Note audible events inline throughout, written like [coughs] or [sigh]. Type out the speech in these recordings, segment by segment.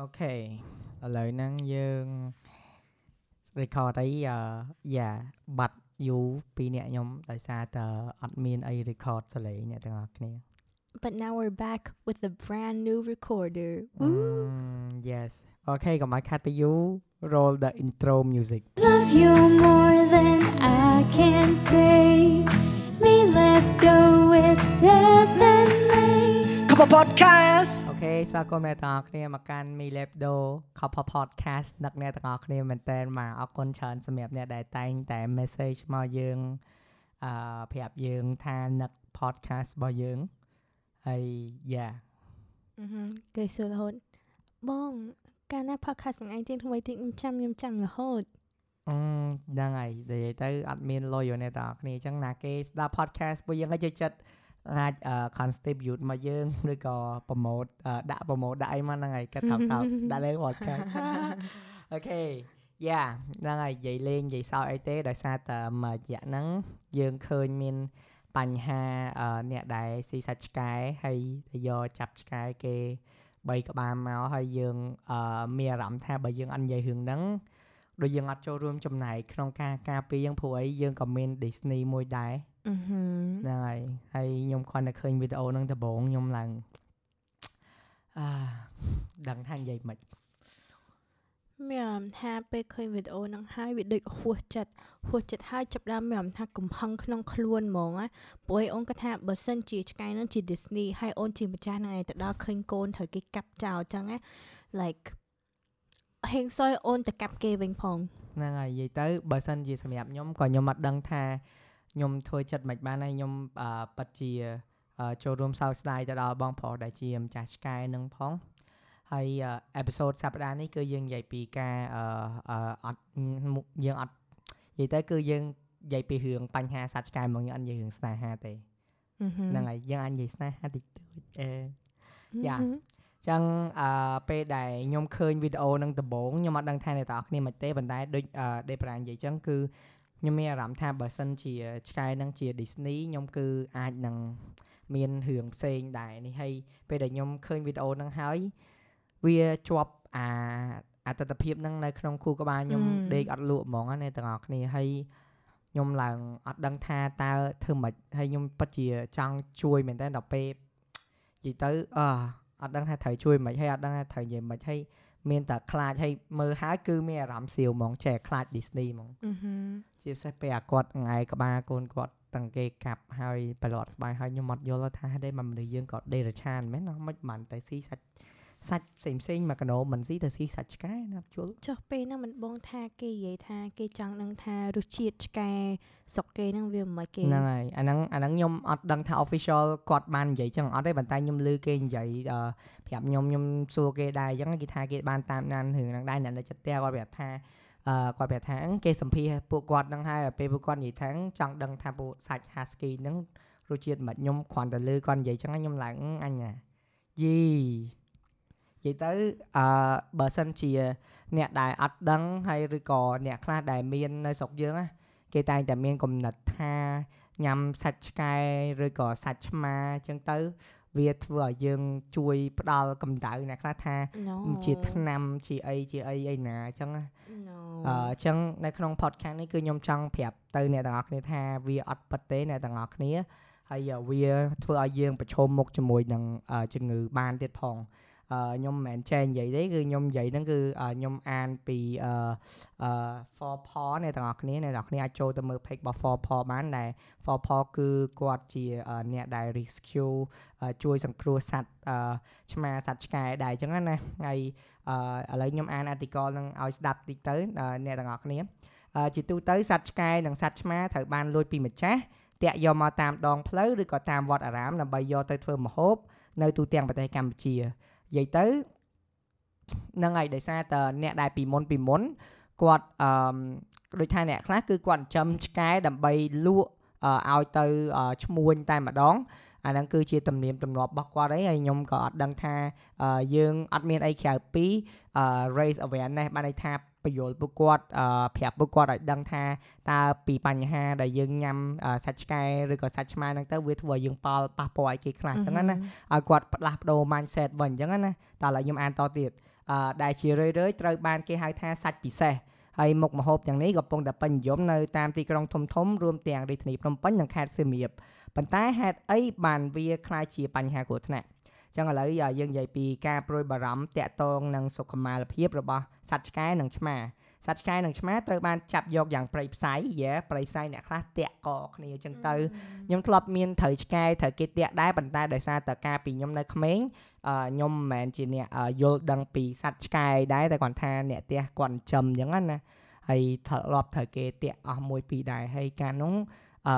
អូខេឥឡូវហ្នឹងយើង record អីយ៉ាបាត់យូរពីអ្នកខ្ញុំដោយសារតែអត់មានអី record សលេងអ្នកទាំងអស់គ្នា But now we're back with a brand new recorder. Woo! Mm, yes អូខេកុំឲ្យខាត់ពីយូរ roll the intro music Love you more than I can say. Me let go with heavenly. Couple Podcast អូខេស្វាគមន៍អ្នកទាំងអស់គ្នាមកកាន់ Me Labdo Couple Podcast ដឹកអ្នកទាំងអស់គ្នាមែនតើមកអរគុណច្រើនសម្រាប់អ្នកដែលតែងតែ message មកយើងអឺប្រាប់យើងថានឹក podcast របស់យើងហើយ yeah អឺហឹមគេសួររហូតបងកាលណា podcast មួយឯងទៀតថ្មីទៀតខ្ញុំចាំខ្ញុំចាំរហូតអឺហ្នឹងហើយនិយាយទៅអត់មាន loyal អ្នកទាំងអស់គ្នាអញ្ចឹងណាគេស្ដាប់ podcast ពួកយើងឲ្យចូលចិត្ត អាច contribute មកយើងឬក៏ promote អឺដាក់ promote ដាក់អីមកហ្នឹងហើយគាត់ថោកថោកដាក់លើ podcast អូខេយ៉ាហ្នឹងហើយនិយាយលេងនិយាយសើចអីទេដោយសារតែមួយរយៈហ្នឹងយើងឃើញមានបញ្ហាអឺអ្នកដែលស៊ីសាច់ឆ្កែហើយទៅយកចាប់ឆ្កែគេ3ក្បាលមកហើយយើងអឺមានអារម្មណ៍ថាបើយើងអត់និយាយរឿងហ្នឹងដូចយើងអត់ចូលរួមចំណែកក្នុងការការពារយើងព្រោះអីយើងក៏មាន Disney មួយដែរអឺ ហឹមហ្នឹងហើយហើយខ្ញុំគ្រាន់តែឃើញវីដេអូហ្នឹងដំបូងខ្ញុំឡើងអឺដឹងថានិយាយមិនមានអារម្មណ៍ថាពេលឃើញវីដេអូហ្នឹងហើយវាដូចហួសចិត្តហួសចិត្តហើយចាប់ផ្ដើមមានអារម្មណ៍ថាកំហឹងក្នុងខ្លួនហ្មងណាព្រោះឯអូនគាត់ថាបើសិនជាឆ្កែហ្នឹងជា Disney ហើយអូនជាម្ចាស់ហ្នឹងឯងទៅដល់ឃើញកូនត្រូវគេកាប់ចោលអញ្ចឹងណា like ហេងសយអូនទៅកាប់គេវិញផងហ្នឹងហើយនិយាយទៅបើសិនជាសម្រាប់ខ្ញុំក៏ខ្ញុំអត់ដឹងថា ខ្ញុំធ្វើចិត្តមិនបានហើយខ្ញុំអឺប៉ັດជាអឺចូលរួមសោកស្ដាយទៅដល់បងប្រុសដែលជាម្ចាស់ឆ្កែនឹងផងហើយអេពីសូតសប្តាហ៍នេះគឺយើងនិយាយពីការអឺអឺអត់មុខយើងអត់និយាយទៅគឺយើងនិយាយពីរឿងបញ្ហាសត្វឆ្កែហ្មកយើងអត់និយាយរឿងស្នេហាទេអឺហឹមហ្នឹងហើយយើងអាចនិយាយស្នេហាតិចតួចអឺយ៉ាហឹមចឹងអឺពេលដែលខ្ញុំឃើញវីដេអូនឹងដំបូងខ្ញុំអត់ដឹងថាអ្នកទាំងអស់គ្នាមិនទេប៉ុន្តែដូចអឺដេប្រានិយាយចឹងគឺ ខ្ញុំមានអារម្មណ៍ថាបើសិនជាឆ្កែនឹងជា Disney ខ្ញុំគឺអាចនឹងមានរឿងផ្សេងដែរនេះហើយពេលដែលខ្ញុំឃើញវីដេអូហ្នឹងហើយវាជាប់អាអត្តតភាពហ្នឹងនៅក្នុងខួរក្បាលខ្ញុំដេកអត់លក់ហ្មងណាអ្នកទាំងអស់គ្នាហើយខ្ញុំឡើងអត់ដឹងថាតើធ្វើម៉េចហើយខ្ញុំពិតជាចង់ជួយមែនតើដល់ពេលនិយាយទៅអឺអត់ដឹងថាត្រូវជួយមិនហើយអត់ដឹងថាត្រូវនិយាយមិនហើយមានតែខ្លាចហើយមើលហើយគឺមានអារម្មណ៍សៀវហ្មងចេះខ្លាច Disney ហ្មងអឺហឹម ជាពិសេសពេលអាគាត់ងាយក្បាលកូនគាត់តាំងគេកាប់ហើយប្រឡត់ស្បាយហើយខ្ញុំអត់យល់ថាហេតុអីមកមនុស្សយើងក៏ដេរឆានមែនណាមិនបានតែស៊ីសាច់សាច់ផ្សេងផ្សេងៗមកកណោមិនស៊ីទៅស៊ីសាច់ឆ្កែណាត់ជល់ចុះពេលហ្នឹងមិនបងថាគេនិយាយថាគេចង់ដឹងថារសជាតិឆ្កែស្រុកគេហ្នឹងវាមិនម៉េចគេហ្នឹងហើយអាហ្នឹងអាហ្នឹងខ្ញុំអត់ដឹងថា official គាត់បាននិយាយចឹងអត់ទេប៉ុន្តែខ្ញុំឮគេនិយាយអឺប្រាប់ខ្ញុំខ្ញុំសួរគេដែរអញ្ចឹងគេថាគេបានតាមដានរឿងហ្នឹងដែរអ្នកនៅចិត្តផ្ទះគាត់ប្រាប់ថា អឺគាត់ប្រាប់ថាអឺគេសម្ភាសពួកគាត់ហ្នឹងហើយពេលពួកគាត់និយាយថាអឺចង់ដឹងថាពួកសាច់ husky ហ្នឹងរសជាតិមិនខ្ញុំគ្រាន់តែឮគាត់និយាយចឹងហើយខ្ញុំឡើងអឺអញណាយីនិយាយទៅអឺបើសិនជា អ្នកដែលអត់ដឹងហើយឬក៏អ្នកខ្លះដែលមាននៅស្រុកយើងណាគេតែងតែមានកំណត់ថាញ៉ាំសាច់ឆ្កែឬក៏សាច់ឆ្មាអញ្ចឹងទៅ វាធ្វើឲ្យយើងជួយផ្ដល់កម្ដៅអ្នកខ្លះថាណូជាថ្នាំជាអីជាអីអីណាអញ្ចឹងណាណូអឺអញ្ចឹងនៅក្នុង podcast នេះគឺខ្ញុំចង់ប្រាប់ទៅអ្នកទាំងអស់គ្នាថាវាអត់ពិតទេអ្នកទាំងអស់គ្នាហើយវាធ្វើឲ្យយើងប្រឈមមុខជាមួយនឹងអឺជំងឺបានទៀតផងអឺ ខ្ញុំមិនមែនចែកនិយាយទេគឺខ្ញុំនិយាយហ្នឹងគឺអឺខ្ញុំអានពីអឺអឺ for paw អ្នកទាំងអស់គ្នាអ្នកទាំងអស់គ្នាអាចចូលទៅមើល page របស់ for paw បានដែល for paw គឺគាត់ជាអឺអ្នកដែល rescue អឺជួយសង្គ្រោះសត្វអឺឆ្មាសត្វឆ្កែដែរអញ្ចឹងណាហើយអឺឥឡូវខ្ញុំអាន article ហ្នឹងឲ្យស្ដាប់តិចទៅអឺអ្នកទាំងអស់គ្នាអឺជាទូទៅសត្វឆ្កែនិងសត្វឆ្មាត្រូវបានលួចពីម្ចាស់តាក់យកមកតាមដងផ្លូវឬក៏តាមវត្តអារាមដើម្បីយកទៅធ្វើម្ហូបនៅទូទាំងប្រទេសកម្ពុជា និយាយទៅហ្នឹងហើយដោយសារតើអ្នកដែលពីមុនពីមុនគាត់អឺដូចថាអ្នកខ្លះគឺគាត់ចិញ្ចឹមឆ្កែដើម្បីលក់អឺឲ្យទៅអឺឈ្មួញតែម្ដងអាហ្នឹងគឺជាទំនៀមទម្លាប់របស់គាត់ឯងហើយខ្ញុំក៏អត់ដឹងថាអឺយើងអត់មានអីក្រៅពីអឺ raise awareness បានន័យថា បញ្យល់ពួកគាត់អឺប្រាប់ពួកគាត់ឲ្យដឹងថាតើពីបញ្ហាដែលយើងញ៉ាំអឺសាច់ឆ្កែឬក៏សាច់ឆ្មាហ្នឹងទៅវាធ្វើឲ្យយើងប៉ល់ប៉ះពាល់ឲ្យគេខ្លះអញ្ចឹងណាឲ្យគាត់ផ្លាស់ប្ដូរ mindset វិញអញ្ចឹងណាតែឥឡូវខ្ញុំអានតទៀតអឺដែលជារឿយៗត្រូវបានគេហៅថាសាច់ពិសេសហើយមុខម្ហូបទាំងនេះក៏កំពុងតែពេញនិយមនៅតាមទីក្រុងធំៗរួមទាំងរាជធានីភ្នំពេញនិងខេត្តសៀមរាបប៉ុន្តែហេតុអីបានវាក្លាយជាបញ្ហាគ្រោះថ្នាក់ ចឹងឥឡូវយើងនិយាយពីការប្រួយបារម្ភតាក់ទងនឹងសុខុមាលភាពរបស់សត្វឆ្កែនិងឆ្មាសត្វឆ្កែនិងឆ្មាត្រូវបានចាប់យកយ៉ាងប្រៃផ្សៃយេប្រៃផ្សៃអ្នកខ្លះតាក់កគ្នាចឹងទៅខ្ញុំធ្លាប់មានត្រូវឆ្កែត្រូវគេតាក់ដែរប៉ុន្តែដោយសារតែការពីខ្ញុំនៅក្មេងអឺខ្ញុំមិនមែនជាអ្នកអឺយល់ដឹងពីសត្វឆ្កែដែរតែគាត់ថាអ្នកផ្ទះគាត់ចិញ្ចឹមចឹងណាហើយធ្លាប់ត្រូវគេតាក់អស់មួយពីរដែរហើយការនោះអឺ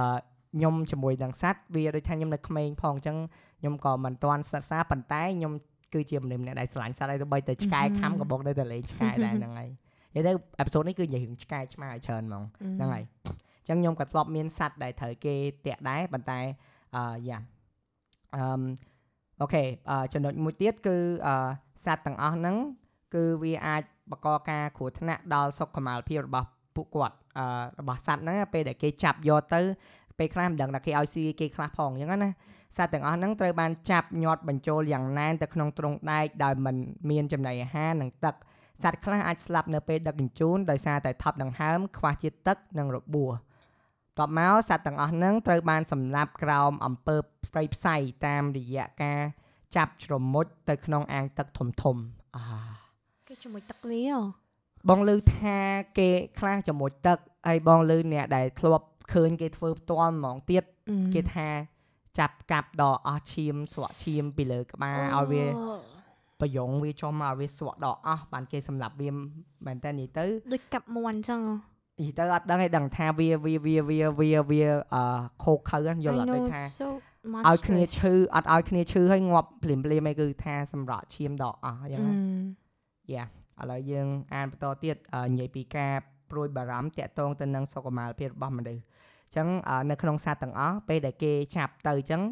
ខ្ញុំជាមួយនឹងសัตว์វាដូចថាខ្ញុំនៅក្មេងផងអញ្ចឹងខ្ញុំក៏មិនទាន់សិក្សាប៉ុន្តែខ្ញុំគឺជាមនុស្សម្នាក់ដែលស្រឡាញ់សត្វហើយទៅបីតែឆ្កែខំក៏បងនៅតែលេងឆ្កែដែរហ្នឹងហើយនិយាយទៅអេពីសូតនេះគឺនិយាយរឿងឆ្កែឆ្មាឲ្យច្រើនហ្មងហ្នឹងហើយអញ្ចឹងខ្ញុំក៏ធ្លាប់មានសัตว์ដែលត្រូវគេតាក់ដែរប៉ុន្តែអឺយ៉ាអឺអូខេអឺចំណុចមួយទៀតគឺអឺសัตว์ទាំងអស់ហ្នឹងគឺវាអាចបង្កការគ្រោះថ្នាក់ដល់សុខុមាលភាពរបស់ពួកគាត់អឺរបស់សัตว์ហ្នឹងពេលដែលគេចាប់យកទៅ ពេលខ្លះមិនដឹងថាគេឲ្យស៊ីគេខ្លះផងអញ្ចឹងណាសត្វទាំងអស់ហ្នឹងត្រូវបានចាប់ញាត់បញ្ចូលយ៉ាងណែនទៅក្នុងទ្រុងដែកដោយមិនមានចំណីអាហារនិងទឹកសត្វខ្លះអាចស្លាប់នៅពេលដឹកជញ្ជូនដោយសារតែថប់ដង្ហើមខ្វះជាតិទឹកនិងរបួសតបមកសត្វទាំងអស់ហ្នឹងត្រូវបានសម្លាប់ក្រោមអំពើព្រៃផ្សៃតាមរយៈការចាប់ជ្រមុជទៅក្នុងអាងទឹកធំធំអាគេជាមួយទឹកវាហ៎បងលឺថាគេខ្លះជាមួយទឹកហើយបងលឺអ្នកដែលធ្លាប់ ឃើញគេធ្វើផ្ទាល់ហ្មងទៀតគេថាចាប់កាប់ដល់អស់ឈាមស្រក់ឈាមពីលើក្បាលឲ្យវាប្រយងវាចុះមកឲ្យវាស្រក់ដល់អស់បានគេសម្លាប់វាមែនតើនិយាយទៅដូចកាប់មន់ចឹងហ៎និយាយទៅអត់ដឹងឯងដឹងថាវាវាវាវាវាវាអឺខោខើហ្នឹងយល់អត់ I ទេ know ថា it's so ឲ្យគ្នា monstrous ឈឺអត់ឲ្យគ្នាឈឺហើយងាប់ភ្លាមភ្លាមឯងគឺថាសម្រក់ឈាមដល់អស់អញ្ចឹងណាយ៉ាឥឡូវយើងអានបន្តទៀតអឺនិយាយពីការព្រួយបារម្ភតាក់ទងទៅនឹងសុខុមាលភាពរបស់មនុស្សអញ្ចឹងអឺនៅក្នុងសត្វទាំងអស់ពេលដែលគេចាប់ទៅអញ្ចឹង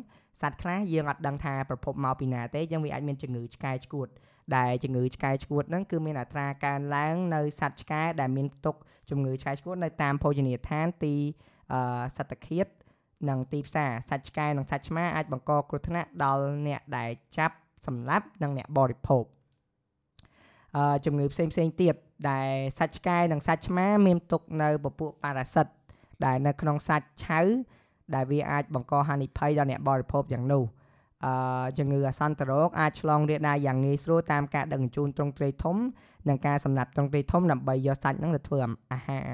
សត្វខ្លះយើងអត់ដឹងថាប្រភពមកពីណាទេអញ្ចឹងវាអាចមានជំងឺឆ្កែឆ្កួត ដែលជំងឺឆ្កែឆ្កួតហ្នឹងគឺមានអត្រាកើនឡើងនៅសត្វឆ្កែដែលមានទុកជំងឺឆ្កែឆ្កួតនៅតាមភោជនីយដ្ឋានទីអឺសត្វឃាតនិងទីផ្សារសត្វឆ្កែនិងសត្វឆ្មាអាចបង្កគ្រោះថ្នាក់ដល់អ្នកដែលចាប់សម្លាប់និងអ្នកបរិភោគអឺជំងឺផ្សេងផ្សេងៗទៀតដែលសាច់ឆ្កែនិងសាច់ឆ្មាមានទុកនៅពពួកប៉ារ៉ាស៊ីត ដែលនៅក្នុងសាច់ឆៅដែលវាអាចបង្កហានិភ័យដល់អ្នកបរិភោគយ៉ាងនោះអឺជំងឺអាសន្នរោគអាចឆ្លងរាលដាលយ៉ាងងាយស្រួលតាមការដឹកជញ្ជូនទ្រង់ទ្រាយធំនិងការសម្លាប់ទ្រង់ទ្រាយធំដើម្បីយកសាច់ហ្នឹងទៅធ្វើអាហារ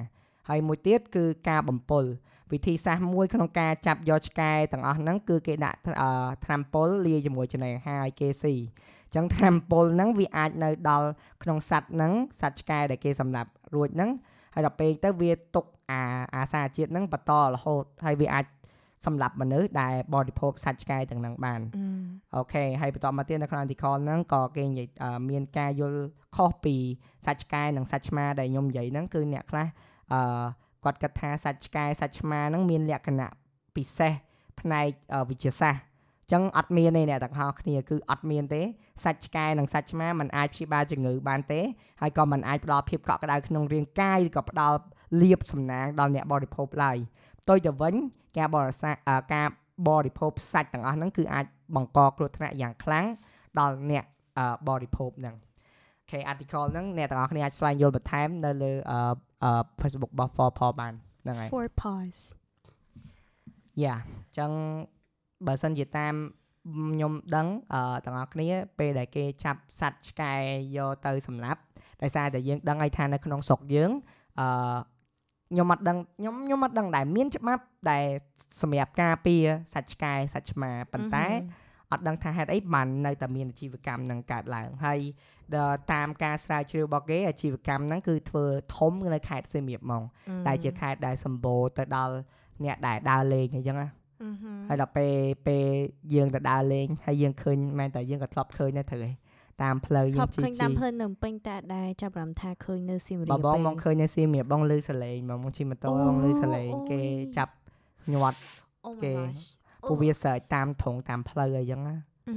ហើយមួយទៀតគឺការបំពុលវិធីសាស្ត្រមួយក្នុងការចាប់យកឆ្កែទាំងអស់ហ្នឹងគឺគេដាក់អឺត្រាំពុលលាយជាមួយចំណីអាហារឲ្យគេស៊ីអញ្ចឹងថាមពលហ្នឹងវាអាចនៅដល់ក្នុងសัตว์ហ្នឹងសត្វឆ្កែដែលគេសម្លាប់រួចហ្នឹង ហើយដល់ពេលទៅវាទុកអាអាសារជាតិហ្នឹងបន្តរហូតហើយវាអាចសម្លាប់មនុស្សដែលបរិភោគសាច់ឆ្កែទាំងហ្នឹងបានអូខេហើយបន្តមកទៀតនៅក្នុង article ហ្នឹងក៏គេនិយាយអឺមានការយល់ខុសពីសាច់ឆ្កែនិងសាច់ឆ្មាដែលខ្ញុំនិយាយហ្នឹងគឺអ្នកខ្លះអឺគាត់គិតថាសាច់ឆ្កែសាច់ឆ្មាហ្នឹងមានលក្ខណៈពិសេសផ្នែកអឺវិទ្យាសាស្ត្រអញ្ចឹងអត់មានទេអ្នកទាំងអស់គ្នាគឺអត់មានទេ សាច់ឆ្កែនិងសាច់ឆ្មាมันអាចព្យាបាលជំងឺបានទេហើយក៏มันអាចផ្ដល់ភាពកក់ក្ដៅក្នុងរាងកាយឬក៏ផ្ដល់លាភសំណាងដល់អ្នកបរិភោគឡើយផ្ទុយទៅវិញការបរិសាអឺការបរិភោគសាច់ទាំងអស់ហ្នឹងគឺអាចបង្កគ្រោះថ្នាក់យ៉ាងខ្លាំងដល់អ្នកអឺបរិភោគហ្នឹងអូខេ article ហ្នឹងអ្នកទាំងអស់គ្នាអាចស្វែងយល់បន្ថែមនៅលើអឺអឺ Facebook របស់ For Paul បានហ្នឹងហើយ four paws យ៉ាអញ្ចឹង បើសិនជាតាមខ្ញុំដឹងអឺទាំងអស់គ្នា ពេលដែលគេចាប់សត្វឆ្កែយកទៅសម្លាប់ដោយសារតែយើងដឹងឲ្យថានៅក្នុងស្រុកយើងអឺខ្ញុំអត់ដឹងខ្ញុំខ្ញុំអត់ដឹងដែរមានច្បាប់ដែលសម្រាប់ការពារសត្វឆ្កែសត្វឆ្មាប៉ុន្តែអត់ដឹងថាហេតុអីបាននៅតែមានអាជីវកម្មនឹងកើតឡើងហើយដល់តាមការស្រាវជ្រាវរបស់គេអាជីវកម្មហ្នឹងគឺធ្វើធំនៅខេត្តសៀមរាបហ្មងដែលជាខេត្តដែលសម្បូរទៅដល់អ្នកដែលដើរលេងអញ្ចឹងណា ហើយដល់ពេលពេលយើងទៅដើរលេងហើយយើងឃើញមែនតែយើងក៏ធ្លាប់ឃើញដែរត្រូវឯងតាមផ្លូវថយើងប់ជីឃើញជីតាមផ្លូវនៅភ្នំពេញតែដែរចាប់អារម្មណ៍ថាឃើញនៅសៀមរាបបើបងពេមកឃើញនៅសៀមរាបបងលឺសលេងមកបងជិះម៉ូតូអូបងលឺសលេងអូគេយចាប់ញាត់អូ my គេ gosh ពួកវាសើចតាមធងតាមផ្លូវអីចឹងណាអឺ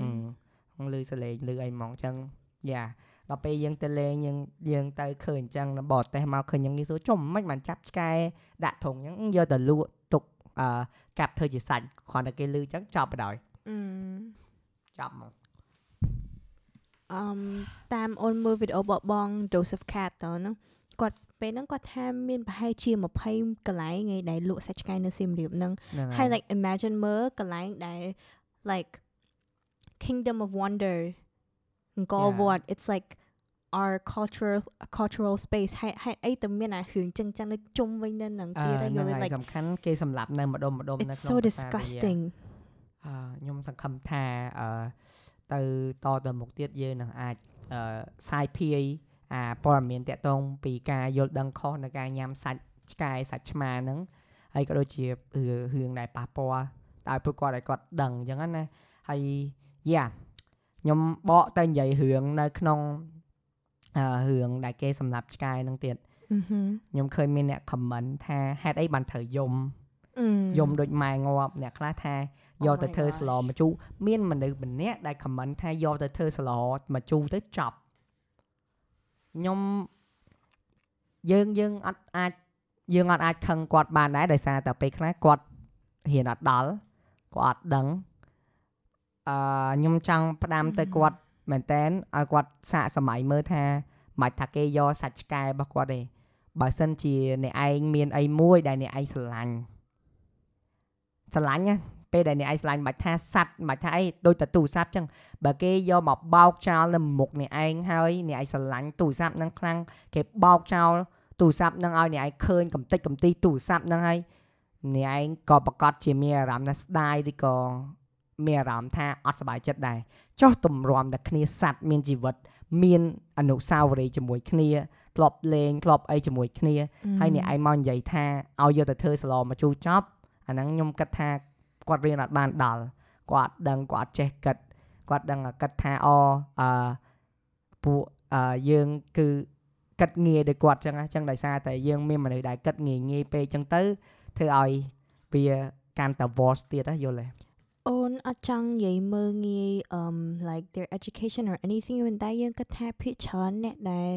អឺបងលឺសលេងលឺអីហ្មងចឹងយ៉ាដល់ពេលយើងទៅលេងយើងយើងទៅឃើញអញ្ចឹងបរទេសមកឃើញយ៉ាងនេះសួរចុះមិនបានចាប់ឆ្កែដាក់ធុងអញ្ចឹងយកទៅលក់ទុក អឺកាប់ធ្វើជាសាច់គ្រាន់តែគេលឺអញ្ចឹងចប់បណ្ដោយអឺចប់មកអឺមតាមអូនមើលវីដេអូបបង Joseph Cat តើហ្នឹងគាត់ពេលហ្នឹងគាត់ថាមានប្រហែលជា20កន្លែងឯដែលលក់សាច់ឆ្កែនៅសៀមរាបហ្នឹងហ្នឹងហើយ like imagine មើលកន្លែងដែល like Kingdom of Wonder អង្គរ Yeah. វត្ត it's like our cultural cultural space ហេតុហេតុអីទៅមានអារឿងចឹងចឹងនៅជុំវិញនៅហ្នឹងអឺទៀតហើយហ្នឹងយល់ហើយ like សំខាន់គេសម្លាប់នៅម្ដុំម្ដុំនៅ it's ក្នុង so ប្រាសាទ disgusting អឺខ្ញុំសង្ឃឹមថាអឺទៅតទៅមុខទៀតយើងនឹងអាចអឺសាយភាយអាព័ត៌មានតាក់ទងពីការយល់ដឹងខុសនៃការញ៉ាំសាច់ឆ្កែសាច់ឆ្មាហ្នឹងហើយក៏ដូចជារឿងដែលប៉ះពាល់ដល់ពួកគាត់ឲ្យគាត់ដឹងអញ្ចឹងណាហើយយ៉ាខ្ញុំបកទៅនិយាយរឿងនៅក្នុងអឺ រឿងដែលគេសម្លាប់ឆ្កែហ្នឹងទៀត Mhm ខ្ញុំឃើញមានអ្នក comment ថាហេតុអីបានត្រូវយំ Mm. យំដូចម៉ែងាប់អ្នកខ្លះថាយកទៅ my ធ្វើស្ល gosh. ម្ជូរមានមនុស្សម្នាក់ដែល comment ថាយកទៅធ្វើស្លម្ជូរទៅចប់ខ្ញុំយើងយើងអត់អាចយើងអត់អាចខឹងគាត់បានដែរដោយសារតែពេលខ្លះគាត់ហ៊ានអត់ដល់គាត់អត់ដឹងអឺខ្ញុំចង់ផ្ដាំទៅគាត់ មែនតែនឲ្យគាត់សាកសម័យមើលថាមិនថាគេយកសាច់ឆ្កែរបស់គាត់ទេបើសិនជាអ្នកឯងមានអីមួយដែលអ្នកឯងស្រឡាញ់ស្រឡាញ់ណាពេលដែលអ្នកឯងស្រឡាញ់មិនបាច់ថាសัตว์មិនបាច់ថាអីដូចតែទូរស័ព្ទចឹងបើគេយកមកបោកចោលនៅមុខអ្នកឯងហើយអ្នកឯងស្រឡាញ់ទូរស័ព្ទហ្នឹងខ្លាំងគេបោកចោលទូរស័ព្ទហ្នឹងឲ្យអ្នកឯងឃើញកំតិចកំទីទូរស័ព្ទហ្នឹងហើយអ្នកឯងក៏ប្រកាសជាមានអារម្មណ៍ថាស្ដាយឬក៏ មានអារម្មណ៍ថាអត់សប្បាយចិត្តដែរចុះទម្រាំតែគ្នាសัตว์មានជីវិត មានអនុស្សាវរីយ៍ជាមួយគ្នាធ្លាប់លេងធ្លាប់អីជាមួយគ្នាហើយអ្នកឯងមកនិយាយថាឲ្យយកទៅធ្វើស្លមកជូរចប់អាហ្នឹងខ្ញុំគិតថាគាត់រៀនអត់បានដល់គាត់អត់ដឹងគាត់អត់ចេះគិតគាត់ដឹងតែគិតថាអអឺពួកអឺយើងគឺគិតងាយដូចគាត់ចឹងណាចឹងដោយសារតែយើងមានមនុស្សដែលគិតងាយងាយពេកចឹងទៅធ្វើឲ្យវាកាន់តែ worse ទៀតណាយល់ទេ អូនអត់ចង់និយាយមើងងាយ um like their education or anything ប៉ុន្តែយើងគិតថាភាគច្រើនអ្នកដែល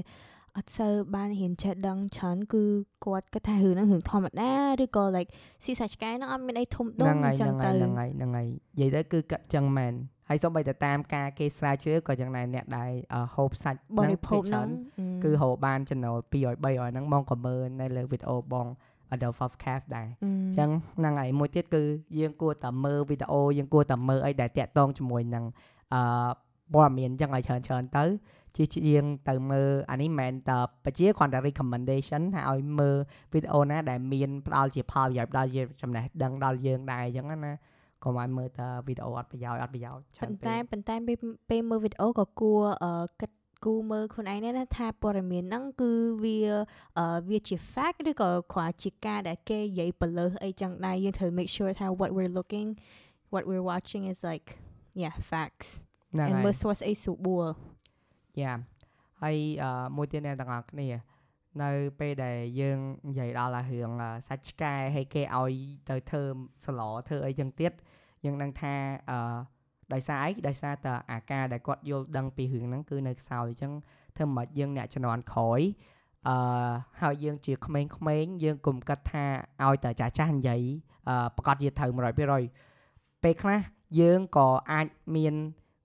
អត់សូវបានហ៊ានចេះដឹងច្រើនគឺគាត់គិតថារឿងហ្នឹងរឿងធម្មតាឬក៏ like ស៊ីសាច់ឆ្កែហ្នឹងអត់មានអីធំដុំហ្នឹងហើយអញ្ចឹហ្ងហ្នឹងទៅហើយហ្នឹងហើយហ្នឹងហើយនិយាយទៅគឺគិតចឹងមែនហើយសូម្បីតែតាមការគេស្រាវជ្រាវក៏យ៉ាងដែរអ្នកដែលអឺហូបសាច់បហ្នឹងរិភោគភាគច្រើនហ្នឹងគឺរកបានចំណូល200 300ហ្នឹងមកក៏មើលនៅលើវីដេអូបង Adolf of Calf ដែរអអញ្ញ្ចឹងហ្នឹងហើយមួយទៀតគឺយើងគួរតែមើលវីដេអូយើងគួរតែមើលអីដែលតាក់ទងជាមួយនឹងអឺព័ត៌មានអញ្ចឹងឲ្យច្រើនច្រើនទៅជាជាងទៅមើលអានេះមិនមែនតែបជាគ្រាន់តែ recommendation ថាឲ្យមើលវីដេអូណាដែលមានផ្ដល់ជាផលប្រយោជន៍ផ្ដល់ជាចំណេះដឹងដល់យើងដែរអញ្ចឹងណាកុំឲ្យមើលតែវីដេអូអត់ប្រយោជន៍អត់ប្រយោជន៍ច្រើនប៉ុន្ពេតែកប៉ុន្តែពេលពេលមើលវីដេអូក៏គួរអឺគិត គូមើលខ្លួនឯងដែរណាថាព័ត៌មានហ្នឹងគឺវាអឺវាជា fact ឬក៏គ្រាន់ជាការដែលគេនិយាយបលើសអីចឹងដែរយើងត្រូវ make sure ថា what we're looking what we're watching is like yeah facts ហ្នឹង and ហើយមើល source អីស្រួលយ៉ាហើយអឺមួយទៀតអ្នកទាំងអស់គ្នានៅពេលដែលយើងនិយាយដល់អារឿងអឺសាច់ឆ្កែហើយគេឲ្យទៅធ្វើសឡធ្វើអីចឹងទៀតយើងដឹងថាអឺ ដោយសារអីដោយសារតែអាការដែលគាត់យល់ដឹងពីរឿងហ្នឹងគឺនៅខ្សោយអញ្ចឹងធ្វើមិនបាច់យើងអ្នកជំនាន់ក្រោយអឺហើយយើងជាក្មេងៗយើងកុំគិតថាឲ្យតែចាស់ចាស់និយាយអឺប្រកាសជាត្រូវ100%ពេលខ្លះយើងក៏អាចមាន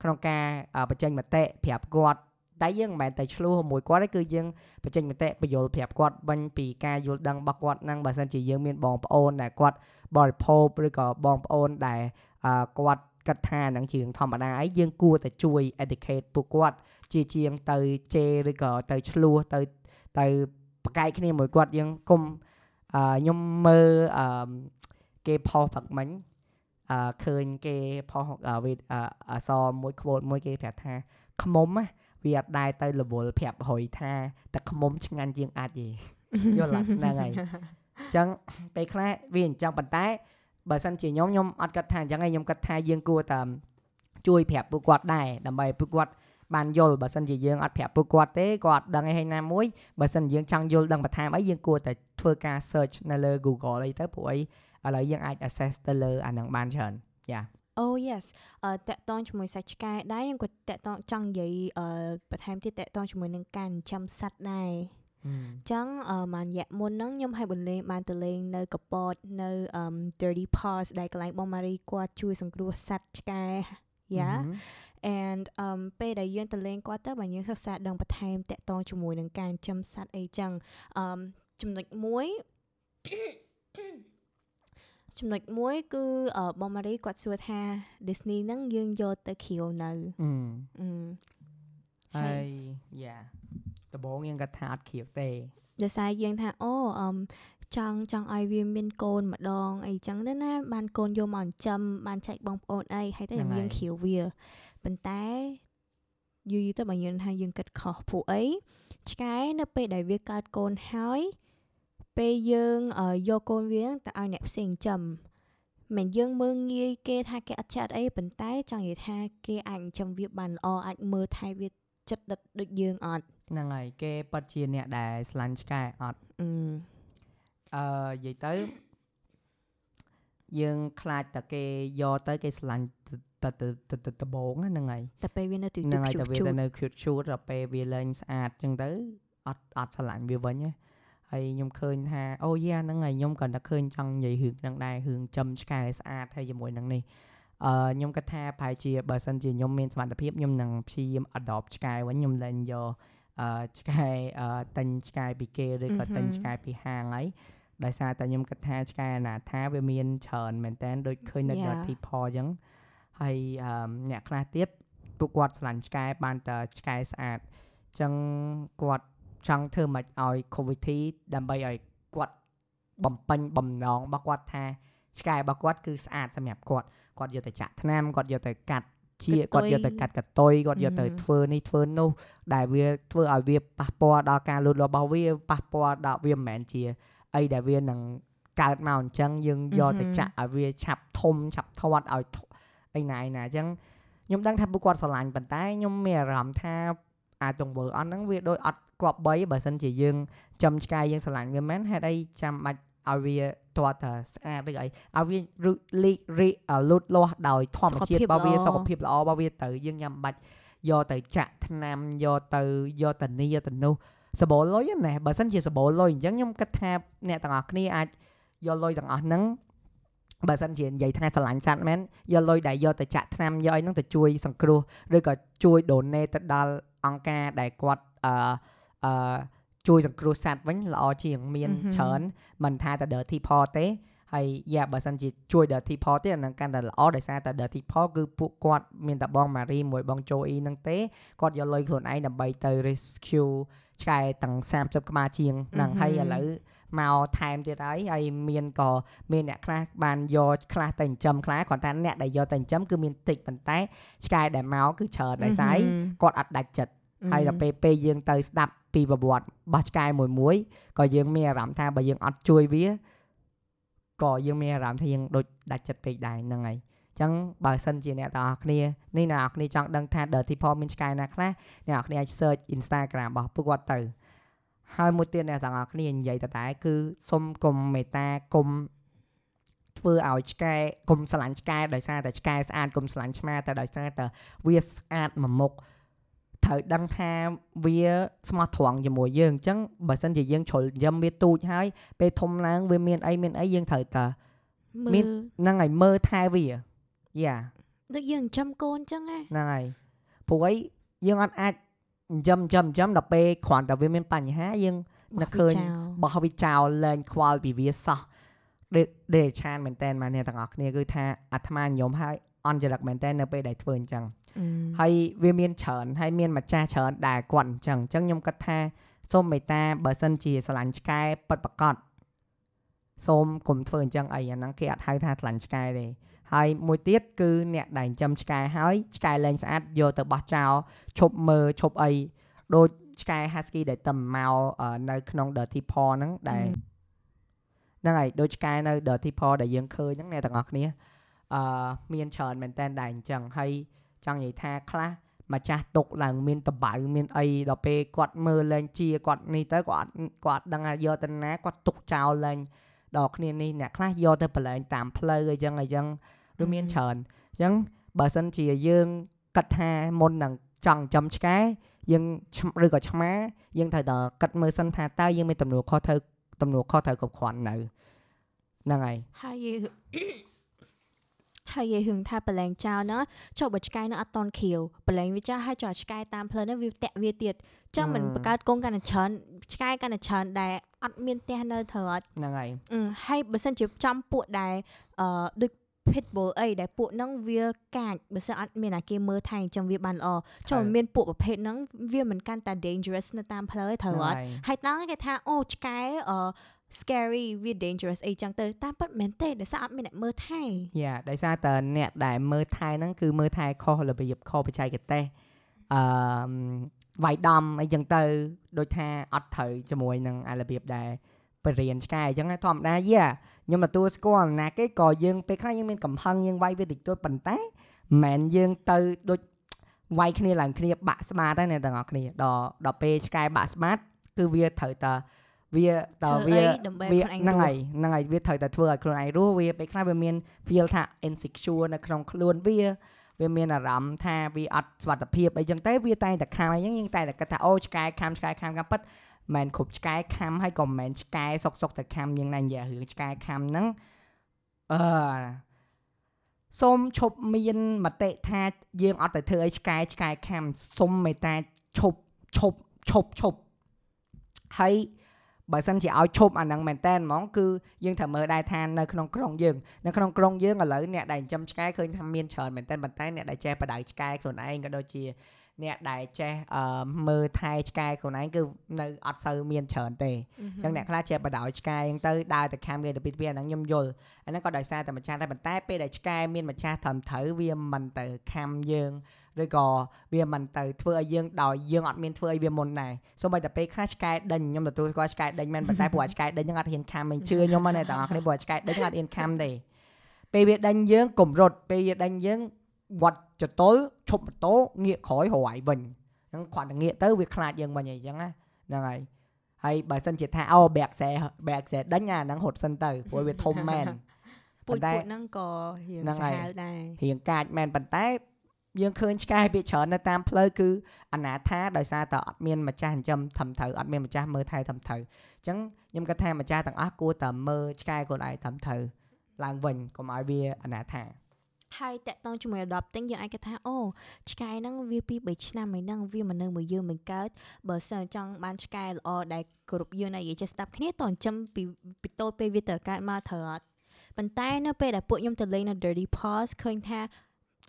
ក្នុងការអឺបញ្ចេញមតិប្រាប់គាត់តែយើងមិនមែនតែឆ្លោះមួយគាត់ទេគឺយើងបញ្ចេញមតិបញ្យលប្រាប់គាត់វិញពីការយល់ដឹងរបស់គាត់ហ្នឹងបើសិនជាយើងមានបងប្អូនដែលគាត់បរិភោគឬក៏បងប្អូនដែលអឺគាត់ គិតថាហ្នឹងជារឿងធម្មតាអីយើងគួរតែជួយ educate ពួកគាត់ជាជាងទៅជេរឬក៏ទៅឆ្លោះទៅទៅប្រកែកគ្នាមួយគាត់យើងគុំអឺខ្ញុំមើលអឺគេផុសផឹកមិញអឺឃើញគេផុសអឺវីដអឺអក្សរមួយ quote មួយគេប្រាប់ថាខ្មុំណាវាអត់ដែរទៅរវល់ប្រាប់រុយថាតែខ្មុំឆ្ងាញ់ជាងអាចទេយល់ហ្នឹងហើយអញ្ចឹងពេលខ្លះវាអញ្ចឹងប៉ុន្តែ បើសិនជាខ្ញុំខ្ញុំអត់គិតថាអញ្ចឹងឯងខ្ញុំគិតថាយើងគួរតែជួយប្រាប់ពួកគាត់ដែរដើម្បីឲ្យពួកគាត់បានយល់បើសិនជាយើងអត់ប្រាប់ពួកគាត់ទេគាត់អត់ដឹងឯហើយណាមួយបើសិនយើងចង់យល់ដឹងបន្ថែមអីយើងគួរតែធ្វើការ search នៅលើ Google អីទៅព្រោះអីឥឡូវយើងអាច access ទៅលើអាហ្នឹងបានច្រើនយ៉ា Oh yes អឺតកតងជាមួយសាច់ឆ្កែដែរយើងក៏តកតងចង់និយាយអឺបន្ថែមទៀតតកតងជាមួយនឹងការចិញ្ចឹមសត្វដែរអញ្ចឹងអឺមួយរយៈមុនហ្នឹងខ្ញុំឲ្យបន្លេងបានទៅលេងនៅកពតនៅអឺ Dirty Paws ដែលកន្លែងបងម៉ារីគាត់ជួយសង្គ្រោះសត្វឆ្កែ yeah ម and um ពេលដែលយើងទៅលេងគាត់ទៅបើយើងសិក្សាដឹងបន្ថែមតកតងជាមួយនឹងការចិញ្ចឹមសត្វអីចឹង um ចំណុចមួយចំណុចមួយគឺអឺបងម៉ារីគាត់សួរថា Disney ហ្នឹងយើងយកទៅខៀវនៅអឺអឺហើយយ៉ា ដំបងយើងគាត់ថាអត់ខៀវទេដោយសារយើងថាអូអឺចង់ចង់ឲ្យវាមានកូនម្ដងអីចឹងទៅណាបានកូនយកមកចិញ្ចឹមបានចែកបងប្អូនអីហើយតែយើងខៀវវាប៉ុន្តែយូរយូរទៅបើយើងថាយើងគិតខុសពួកអីឆ្កែនៅពេលដែលវាកើតកូនហើយពេលយើងអឺយកកូនវាទៅឲ្យអ្នកផ្សេងចិញ្ចឹមមិនយើងមើងងាយគេថាគេអត់ចាត់អីប៉ុន្តែចង់និយាយថាគេអាចចិញ្ចឹមវាបានល្អអាចមើលថែវាចិត្តដិតដូចយើងអត់ ហ្នឹងហើយគេប៉ັດជាអ្នកដែលស្លាញ់ឆ្កែអត់អឺអឺនិយាយទៅយើងខ្លាចតែគេយកទៅគេស្លាញ់ទៅទៅទៅទៅដំបងហ្នឹងហើយតែពេលវានៅទីហ្នឹងហើយជូតែតវាជូតទៅនៅ cute shoot ដល់ពេលវាលែងស្អាតចឹងទៅអត់អត់ឆ្លាញ់វាវិញណាហើយខ្ញុំឃើញថាអូយ៉ាហ្នឹងហើយខ្ញុំគាត់តែឃើញចង់និយាយរឿងហ្នឹងដែររឿងចំឆ្កែស្អាតហើយជាមួយនឹងនេះអឺខ្ញុំគិតថាប្រហែលជាបើសិនជាខ្ញុំមានសមត្ថភាពខ្ញុំនឹងព្យាយាម adopt ឆ្កែវិញខ្ញុំលែងយកអឺ ឆ្កែអឺទិញឆ្កែពីគេឬក៏ទិញឆ្កែពីហាងហើយដោយសារតែខ្ញុំគិតថាឆ្កែអនាថាវាមានច្រើនមែនតើដូចឃើញនៅ Yeah. Dirty Paw អញ្ចឹងហើយអឺអ្នកខ្លះទៀតពួកគាត់ឆ្លាញ់ឆ្កែបានតែឆ្កែស្អាតអញ្ចឹងគាត់ចង់ធ្វើម៉េចឲ្យ community ដើម្បីឲ្យគាត់បំពេញបំណងរបស់គាត់ថាឆ្កែរបស់គាត់គឺស្អាតសម្រាប់គាត់គាត់យកទៅចាក់ថ្នាំគាត់យកទៅកាត់ ជាកតុយគាត់យកទៅកាត់កតុយគាត់យកទៅ Mhm. ធ្វើនេះធ្វើនោះដែលវាធ្វើឲ្យវាប៉ះពាល់ដល់ការលូតលាស់របស់វាប៉ះពាល់ដល់វាមិនមែនជាអីដែលវានឹងកើតមកអញ្ចឹងយើងយកទៅ Mhm. ចាក់ឲ្យវាឆាប់ធំឆាប់ធាត់ឲ្យធអីណាអីណាអញ្ចឹងខ្ញុំដឹងថាពួកគាត់ស្រឡាញ់ប៉ុន្តែខ្ញុំមានអារម្មណ៍ថាអាចទង្វើអត់ហ្នឹងវាដូចអត់គប្បីបើសិនជាយើងចំឆ្កែយើងស្រឡាញ់វាមែនហេតុអីចាំបាច់ ឲ្យវាទាត់តែស្អាតឬអីឲ្យវារុលីករីអឺលូតលាស់ដោយធម្មជាតិរបស់វាសុខភាពល្អរបស់វាទៅយើងញ៉ាំបាច់យកទៅចាក់ថ្នាំយកទៅយកទៅនេះយកទៅនោះសបោលុយណាបើសិនជាសបោលុយអញ្ចឹងខ្ញុំគិតថាអ្នកទាំងអស់គ្នាអាចយកលុយទាំងអស់ហ្នឹងបើសិនជានិយាយថាស្រឡាញ់សត្វមែនយកលុយដែលយកទៅចាក់ថ្នាំយកអីហ្នឹងទៅជួយសង្គ្រោះឬក៏ជួយ donate ទៅដល់អង្គការដែលគាត់អឺអឺ ជួយសង្គ្រោះសត្វវិញល្អជាងមាន Mhm. ច្រើនមិនថាតែ dirty paw ទេហើយយ៉ាបើសិនជាជួយ dirty paw ទេអាហ្នឹងកាន់តែល្អដោយសារតែ dirty paw គឺពួកគាត់មានតែបងម៉ារីមួយបងโจអ៊ីហ្នឹងទេគាត់យកលុយខ្លួនឯងដើម្បីទៅ rescue ឆ្កែទាំង30ក្បាលជាងហ្នឹង Mhm. ហើយឥឡូវមកថែមទៀតហើយហើយមានក៏មានអ្នកខ្លះបានយកខ្លះទៅចិញ្ចឹមខ្លះគ្រាន់តែអ្នកដែលយកទៅចិញ្ចឹមគឺមានតិចប៉ុន្តែឆ្កែដែលមកគឺច្រើនដោយសារអីគាត់អត់ដាច់ចិត្ត ហើយដល់ពេលពេលយើងទៅស្ដាប់ពីប្រវត្តិរបស់ឆ្កែមួយមួយក៏យើងមានអារម្មណ៍ថាបើយើងអត់ជួយវាក៏យើងមានអារម្មណ៍ថាយើងដូចដាច់ចិត្តពេកដែរហ្នឹងហើយអញ្ចឹងបើសិនជាអ្នកទាំងអស់គ្នានេះអ្នកនរគ្នាចង់ដឹងថា Dirty Paw មានឆ្កែណាខ្លះអ្នកនរគ្នាអាច search Instagram របស់ពួកគាត់ទៅហើយមួយទៀតអ្នកទាំងអស់គ្នានិយាយតតែគឺសុំកុំមេត្តាកុំធ្វើឲ្យឆ្កែកុំស្រឡាញ់ឆ្កែដោយសារតែឆ្កែស្អាតកុំស្រឡាញ់ឆ្មាតែដោយសារតែវាស្អាតមួយមុខ ត្រូវដឹងថាវាស្មោះត្រង់ជាមួយយើងអញ្ចឹងបើសិនជាយើងជ្រុលចិញ្ចឹមវាទូចហើយពេលធំឡើងវាមានអីមានអីយើងត្រូវតែមើមានលហ្នឹងហើយមើលថែវាយ៉ាដូចយើងចិញ្ចឹមកូនចឹងណាហ្នឹងហើយព្រោះអីយើងអត់អាចចិញ្ចឹមចិញ្ចឹមចិញ្ចឹមដល់ពេលគ្រាន់តែវាមានបញ្ហាយើងនឹកឃើញបោះវាចោលលែងខ្វល់ពីវាសោះដេដេឆានមែនតែនមកអ្នកទាំងអស់គ្នាគឺថាអាត្មាញោមហើយអន់ចរិតមែនតែននៅពេលដែលធ្វើអញ្ចឹង ហើយវាមានច្រើនហើយមានម្ចាស់ច្រើនដែលគាត់អញ្ចឹងអញ្ចឹងខ្ញុំគិតថាសូមមេត្តាបើសិនជាស្រឡាញ់ឆ្កែពិតប្រកបសូមកុំធ្វើអញ្ចឹងអីអាហ្នឹងគេអត់ហៅថាស្រឡាញ់ឆ្កែទេហើយមួយទៀតគឺអ្នកដែលចិញ្ចឹមឆ្កែហើយឆ្កែលែងស្អាតយកទៅបោះចោលឈប់មើលឈប់អីដូចឆ្កែ husky ដែលតំមកអឺនៅក្នុង dirty paw ហ្នឹងដែលហ្នឹងហើយដូចឆ្កែនៅ dirty paw ដែលយើងឃើញហ្នឹងអ្នកទាំងអស់គ្នាអឺមានច្រើនមែនតើដែរអញ្ចឹងហើយ ចង់និយាយថាខ្លះម្ចាស់ទុកឡើងមានតបៅមានអីដល់ពេលគាត់មើលលែងជាគាត់នេះទៅគាត់អត់គាត់អត់ដឹងថាយកទៅណាគាត់ទុកចោលលែងដល់គ្នានេះអ្នកខ្លះយកទៅប្រឡែងតាមផ្លូវអីចឹងអីចឹងវាមានច្រើនអញ្ចឹងបើសិនជាយើងគិតថាមុននឹងចង់ចំឆ្កែយើងឆ្មឬក៏ឆ្មាយើងត្រូវតែគិតមើលសិនថាតើយើងមានទំនួលខុសត្រូវទំនួលខុសត្រូវគ្រប់គ្រាន់នៅហ្នឹងហើយហើយយើង ហើយនិយាយរឿងថាប្រឡែងចោលណាចុះបើឆ្កែនៅអត់តន់ខៀវប្រឡែងវាចោលហើយចោលឆ្កែតាមផ្លូវហ្នឹងវាតាក់វាទៀតចឹងមិនបង្កើតកងកាន់តែច្រើនឆ្កែកាន់តែច្រើនដែលអត់មានផ្ទះនៅត្រូវអត់ហ្នឹងហើយអឺហើយបើសិនជាចំពួកដែលអឺដូច pitbull អីដែលពួកហ្នឹងវាកាចបើសិនអត់មានអាគេមើលថែអញ្ចឹងវាបានល្អចុះហើយមានពួកប្រភេទហ្នឹងវាមិនកាន់តែ dangerous នៅតាមផ្លូវឯងត្រូវអត់ហើយហើយដល់គេថាអូឆ្កែអឺ scary វា dangerous អីចឹងទៅតាមពិតមែនទេដោយសារអត់មានអ្នកមើលថែយ៉ាដោយសារតើអ្នកដែលមើលថែហ្នឹងគឺមើលថែខុសរបៀបខុសបច្ចេកទេសអឺវាយដំអីចឹងទៅដូចថាអត់ត្រូវជាមួយនឹងអារបៀបដែរបរៀនឆ្កែអញ្ចឹងណាធម្មតាយ៉ាខ្ញុំទទួលស្គាល់ណាគេក៏យើងពេលខ្លះយើងមានកំហឹងយើងវាយវាតិចតួចប៉ុន្តែមិនមែនយើងទៅដូចវាយគ្នាឡើងគ្នាបាក់ស្មាតទេអ្នកទាំងអស់គ្នាដល់ដល់ពេលឆ្កែបាក់ស្មាតគឺវាត្រូវតើ វាតើធ្វើវាអីដើម្បីវាខ្លួនឯងហ្នឹងរស់ហើយហ្នឹងហើយវាត្រូវតែធ្វើឲ្យខ្លួនឯងរស់វាពេលខ្លះវាមាន feel ថា insecure នៅក្នុងខ្លួនវាវាមានអារម្មណ៍ថាវាអត់សុវត្ថិភាពអីចឹងទៅវាតែងតែខាំអីចឹងយើងតែងតែគិតថាអូឆ្កែខាំឆ្កែខាំខាំប៉ិតមិនមែនគ្រប់ឆ្កែខាំហើយក៏មិនមែនឆ្កែសុកសុកតែខាំយើងណានិយាយរឿងឆ្កែខាំហ្នឹងអឺសូមឈប់មានមតិថាយើងអត់ទៅធ្វើអីឆ្កែឆ្កែខាំសុំមេត្តាឈប់ឈប់ឈប់ឈប់ហើយ បើសិនជាឲ្យឈប់អាហ្នឹងមែនតើហ្មងគឺយើងត្រូវមើលដែរថានៅក្នុងក្រុងយើងនៅក្នុងក្រុងយើងឥឡូវអ្នកដែលចិញ្ចឹមឆ្កែឃើញថាមានច្រើនមែនតើប៉ុន្តែអ្នកដែលចេះបដៅឆ្កែខ្លួនឯងក៏ដូចជា អ្នកដែលចេះអឺមើលថែឆ្កែខ្លួនឯងគឺនៅអត់សូវមានច្រើនទេអញ្ចឹងអ្នកខ្លះចេះបដ ாய் ឆ្កែអញ្ចឹងទៅដើរទៅខាំគេទៅពីពីអាហ្នឹងខ្ញុំយល់អាហ្នឹងក៏ដោយសារតែម្ចាស់ដែរប៉ុន្តែពេលដែលឆ្កែមានម្ចាស់ត្រឹមត្រូវវាមិនទៅខាំយើងឬក៏វាមិនទៅធ្វើឲ្យយើងដោយយើងអត់មានធ្វើឲ្យវាមុនដែរសូម្បីតែពេលខ្លះឆ្កែដេញខ្ញុំទទួលស្គាល់ឆ្កែដេញមែនប៉ុន្តែព្រោះអាឆ្កែដេញហ្នឹងអត់ហ៊ានខាំមិនជឿខ្ញុំហ្នឹងអ្នកទាំងអស់គ្នាព្រោះអាឆ្កែដេញហ្នឹងអត់ហ៊ានខាំទេពេលវាដេញយើងកុំរត់ពេលវាដេញយើង វត្តចតុលឈប់ម៉ូតូងាកក្រោយរយវិញអញ្ចឹងគ្រាន់តែងាកទៅវាខ្លាចយើងវិញអីចឹងណាហ្នឹងហើយហើយបើសិនជាថាអូបែកខ្សែបែកខ្សែដេញអាហ្នឹងរត់សិនទៅព្រោះវាធំមែនពួកប៉ុន្តែពួកហ្នឹងក៏រៀងហ្នឹងសាហើយហាវដែររៀងកាចមែនប៉ុន្តែយើងឃើញឆ្កែវាច្រើននៅតាមផ្លូវគឺអនាថាដោយសារតែអត់មានម្ចាស់ចិញ្ចឹមត្រឹមត្រូវអត់មានម្ចាស់មើលថែត្រឹមត្រូវអញ្ចឹងខ្ញុំគិតថាម្ចាស់ទាំងអស់គួរតែមើលឆ្កែខ្លួនឯងត្រឹមត្រូវឡើងវិញកុំឲ្យវាអនាថា ហើយតាក់ទងជាមួយ adopting យើងអាចគិតថាអូឆ្កែហ្នឹងវាពី3ឆ្នាំឯហ្នឹងវាមិននៅមួយយើងមិនកើតបើសិនចង់បានឆ្កែល្អដែលគ្រប់យើងណានិយាយចេះស្ដាប់គ្នាតអញ្ចឹងពីពីតូចពេលវាទៅកើតមកត្រូវអត់ប៉ុន្តែនៅពេលដែលពួកខ្ញុំទៅលេងនៅ Dirty Paws ឃើញថា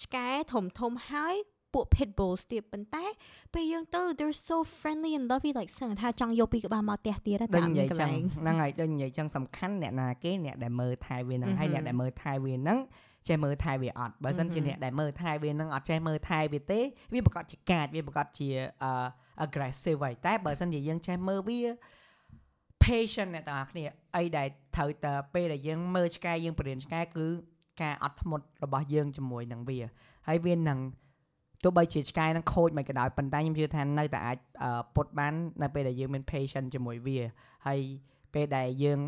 ឆ្កែធំធំៗហើយពួក pit bulls ទៀតប៉ុន្តែពេលយើងទៅ they're so friendly and lovely like សឹងថាចង់យកពីក្បាលមកផ្ទះទៀតដូចតាមនិយាយកន្ចឹងលែងហ្នឹងហើយដូចនិយាយចឹងសំខាន់អ្នកណាគេអ្នកដែលមើលថែវាហ្នឹងហើយមហឹមអ្នកដែលមើលថែវាហ្នឹង ចេះមើលថែវាអត់បើសិនជាមហឹមអ្នកដែលមើលថែវាហ្នឹងអត់ចេះមើលថែវាទេវាប្រកាសជាកាចវាប្រកាសជាអឺ aggressive ហើយតែបើសិនជាយើងចេះមើលវា patient អ្នកទាំងអស់គ្នាអីដែលត្រូវតែពេលដែលយើងមើលឆ្កែយើងបរិញ្ញាឆ្កែគឺការអត់ធ្មត់របស់យើងជាមួយនឹងវាហើយវានឹងទោះបីជាឆ្កែនឹងខូចមិនក៏ដោយប៉ុន្តែខ្ញុំជឿថានៅតែអាចអឺពុតបាននៅពេលដែលយើងមាន patient ជាមួយវាហើយពេលដែលយើង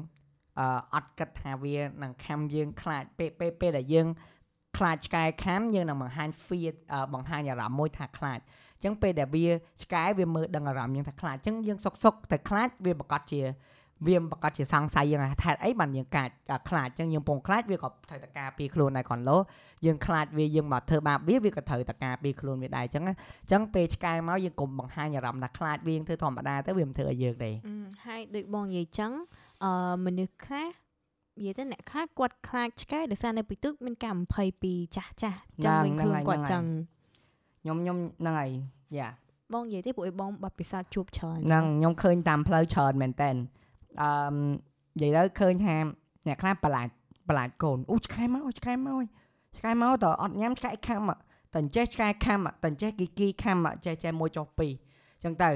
អឺអត់គិតថាវានឹងខំយើងខ្លាចពេលពេលពេលដែលយើងខ្លាចឆ្កែខំយើងនឹងបង្ហាញ fear អឺបង្ហាញអារម្មណ៍មួយថាខ្លាចអញ្ចឹងពេលដែលវាឆ្កែវាមើលដឹងអារម្មណ៍យើងថាខ្លាចអញ្ចឹងយើងសុកសុកតែខ្លាចវាប្រកាសជាវាប្រកាសជាសង្ស័យយើងថាហេតុអីបានយើងកាចអាខ្លាចអញ្ចឹងយើងពងខ្លាចវាក៏ត្រូវតែការពារខ្លួនដែរគាត់លោយើងខ្លាចវាយើងមកធ្វើបាបវាវាក៏ត្រូវតែការពារខ្លួនវាដែរអញ្ចឹងណាអញ្ចឹងពេលឆ្កែមកយើងកុំបង្ហាញអារម្មណ៍ថាខ្លាចវាយើងធ្វើធម្មតាទៅវាមិនធ្វើឲ្យយើងទេអឺហើយដូចបងនិយាយចឹង អឺមនុស្សខ្លះនិយាយទៅអ្នកខ្លះគាត់ខ្លាចឆ្កែដោយសារនៅពីទឹកមានការបំភ័យពីចាស់ចាស់ចឹងវិញហ្នឹងខ្លួនហើយគាត់ហ្នឹងហើយចឹងខ្ញុំខ្ញុំហ្នឹងហើយយ៉ាបងនិយាយទេពួកឯងបងបាត់ពិសោធន៍ជួបច្រើនហ្នឹងខ្ញុំឃើញតាមផ្លូវច្រើនមែនតើអឺនិយាយទៅឃើញថាអ្នកខ្លះប្រឡាចប្រឡាចកូនអូឆ្កែមកឆ្កែមកឆ្កែមកតើអត់ញ៉ាំឆ្កែខាំតែអញ្ចេះឆ្កែខាំតែអញ្ចេះគីគីខាំចេះចេះមួយចុះពីរអញ្ចឹងទៅ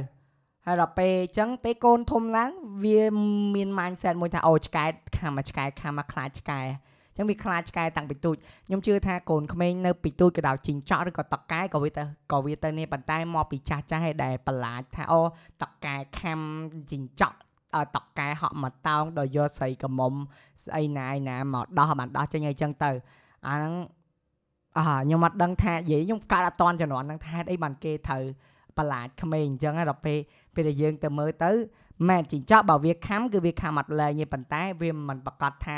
ហើយដល់ពេលអញ្ចឹងពេលកូនធំឡើងវាមាន mindset មួយថាអូឆ្កែខាំមកឆ្កែខាំមកខ្លាចឆ្កែអញ្ចឹងវាខ្លាចឆ្កែតាំងពីទូចខ្ញុំជឿថាកូនក្មេងនៅពីទូចក៏ដោយជីងចក់ឬក៏តកែក៏វាទៅក៏វាទៅនេះប៉ុន្តែមកពីចាស់ចាស់ឯដែលប្រឡាចថាអូតកែខាំជីងចក់អឺតកែហក់មកតោងដល់យកស្រីកមុំស្អីណាឯណាមកដោះបានដោះចេញអីចឹងទៅអាហ្នឹងអ่าខ្ញុំអត់ដឹងថានិយាយខ្ញុំកើតអត់តន់ជំនាន់ហ្នឹងថាហេតុអីបានគេត្រូវ ប្រឡាចក្មេងអញ្ចឹងហើយដល់ពេលពេលដែលយើងទៅមើលទៅមែនជីងចក់បើវាខាំគឺវាខាំអត់លែងទេប៉ុន្តែវាមិនប្រកាសថា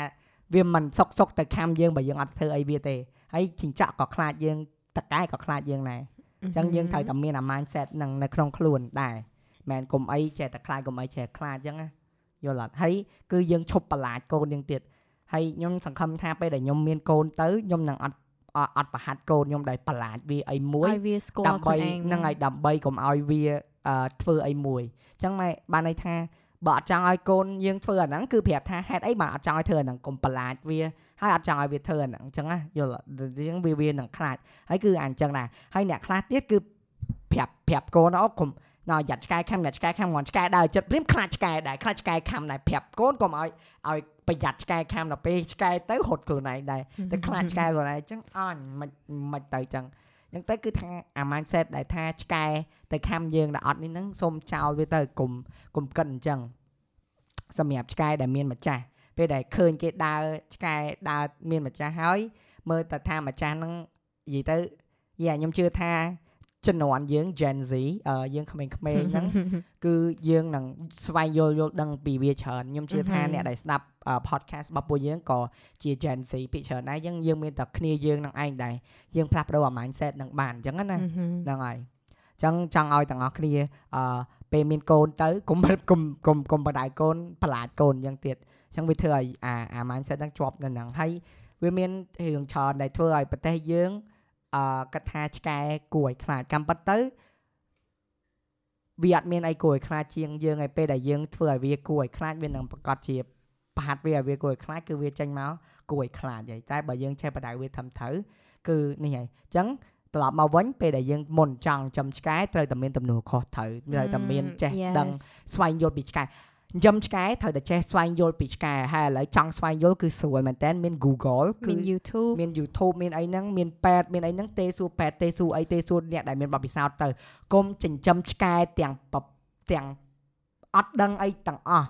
វាមិនសុកសុកទៅខំយើងបើយើងអត់ធ្វើអីវាទេហើយជីងចក់ក៏ខ្លាចយើងតកែក៏ខ្លាចយើងដែរអញ្ចឹងយើងត្រូវតែមានអា mindset ហ្នឹងនៅក្នុងខ្លួនដែរមិនមែនកុំអីចេះតែខ្លាចកុំអីចេះខ្លាចអញ្ចឹងណាយល់អត់ហើយគឺយើងឈប់បន្លាចកូនយើងទៀតហើយខ្ញុំសង្ឃឹមថាពេលដែលខ្ញុំមានកូនទៅខ្ញុំនឹងអត់ អត់អត់ប្រហាត់កូនខ្ញុំដោយបន្លាចវាអីមួយឲ្យវាស្គាល់ដើម្បីខ្លួនឯងហ្នឹងហើយដើម្បីកុំឲ្យវាអឺធ្វើអីមួយអញ្ចឹងម៉ែបានន័យថាបើអត់ចង់ឲ្យកូនយើងធ្វើអាហ្នឹងគឺប្រាប់ថាហេតុអីបានអត់ចង់ឲ្យធ្វើអាហ្នឹងកុំបន្លាចវាហើយអត់ចង់ឲ្យវាធ្វើអាហ្នឹងអញ្ចឹងណាយល់អត់អញ្ចឹងវាវានឹងខ្លាចហើយគឺអាអញ្ចឹងដែរហើយអ្នកខ្លះទៀតគឺប្រាប់ប្រាប់កូនអូកុំ ណោយ៉ាត់ឆ្កែខំយ៉ាត់ឆ្កែខំងន់ឆ្កែដើរចិត្តព្រាមខ្លាចឆ្កែដែរខ្លាចឆ្កែខំដែរប្រាប់កូនកុំឲ្យឲ្យប្រយ័ត្នឆ្កែខំដល់ពេលឆ្កែទៅហត់ខ្លួនឯងដែរតែខ្លាចឆ្កែខ្លួនឯងអញ្ចឹងអញមិនមិនទៅអញ្ចឹងអញ្ចឹងទៅគឺថាអា mindset ដែលថាឆ្កែទៅខំយើងដល់អត់នេះហ្នឹងសូមចោលវាទៅកុំកុំគិតអញ្ចឹងសម្រាប់ឆ្កែដែលមានម្ចាស់ពេលដែលឃើញគេដើរឆ្កែដើរមានម្ចាស់ហើយមើលតែថាម្ចាស់ហ្នឹងនិយាយទៅយ៉ាខ្ញុំជឿថា ជំនាន់យើង Gen Z អឺយើងក្មេងៗហ្នឹងគឺយើងនឹងស្វែងយល់យល់ដឹងពីវាច្រើនខ្ញុំជឿថាមហឹមអ្នកដែលស្ដាប់អឺ podcast របស់ពួកយើងក៏ជា Gen Z ពីច្រើនដែរយើងយើងមានតែគ្នាយើងនឹងឯងដែរយើងផ្លាស់ប្ដូរអា mindset នឹងបានអញ្ចឹងណាហ្នឹងហើយអញ្ចឹងចង់ឲ្យទាំងអស់គ្នាអឺពេលមានកូនទៅកុំកុំកុំកុំបដៅកូនបន្លាចកូនអញ្ចឹងទៀតអញ្ចឹងវាធ្វើឲ្យអាអា mindset ហ្នឹងជាប់នៅហ្នឹងហើយវាមានរឿងច្រើនដែលធ្វើឲ្យប្រទេសយើង អឺគិតថាឆ្កែគួរឲ្យខ្លាចកម្មពិតទៅវាអត់មានអីគួរឲ្យខ្លាចជាងយើងឯពេលដែលយើងធ្វើឲ្យវាគួរឲ្យខ្លាចវានឹងប្រកាសជាប្រហាត់វាឲ្យវាគួរឲ្យខ្លាចគឺវាចេញមកគួរឲ្យខ្លាចហើយតែបើយើងចេះបដៅវាធំត្រូវគឺនេះហើយអញ្ចឹងត្រឡប់មកវិញពេលដែលយើងមុនចង់ចិញ្ចឹមឆ្កែត្រូវតែមានទំនួលខុសត្រូវត្រូវតែមានចេះដឹងស្វែងយល់ពីឆ្កែ ចិញ្ចឹមឆ្កែត្រូវតែចេះស្វែងយល់ពីឆ្កែហើយឥឡូវចង់ស្វែងយល់គឺស្រួលមែនតើមាន Google គឺមាន YouTube មាន YouTube មានអីហ្នឹងមានពេទ្យមានអីហ្នឹងទេសួរពេទ្យទេសួរអីទេសួរអ្នកដែលមានបទពិសោធន៍ទៅកុំចិញ្ចឹមឆ្កែទាំងពទាំងអត់ដឹងអីទាំងអស់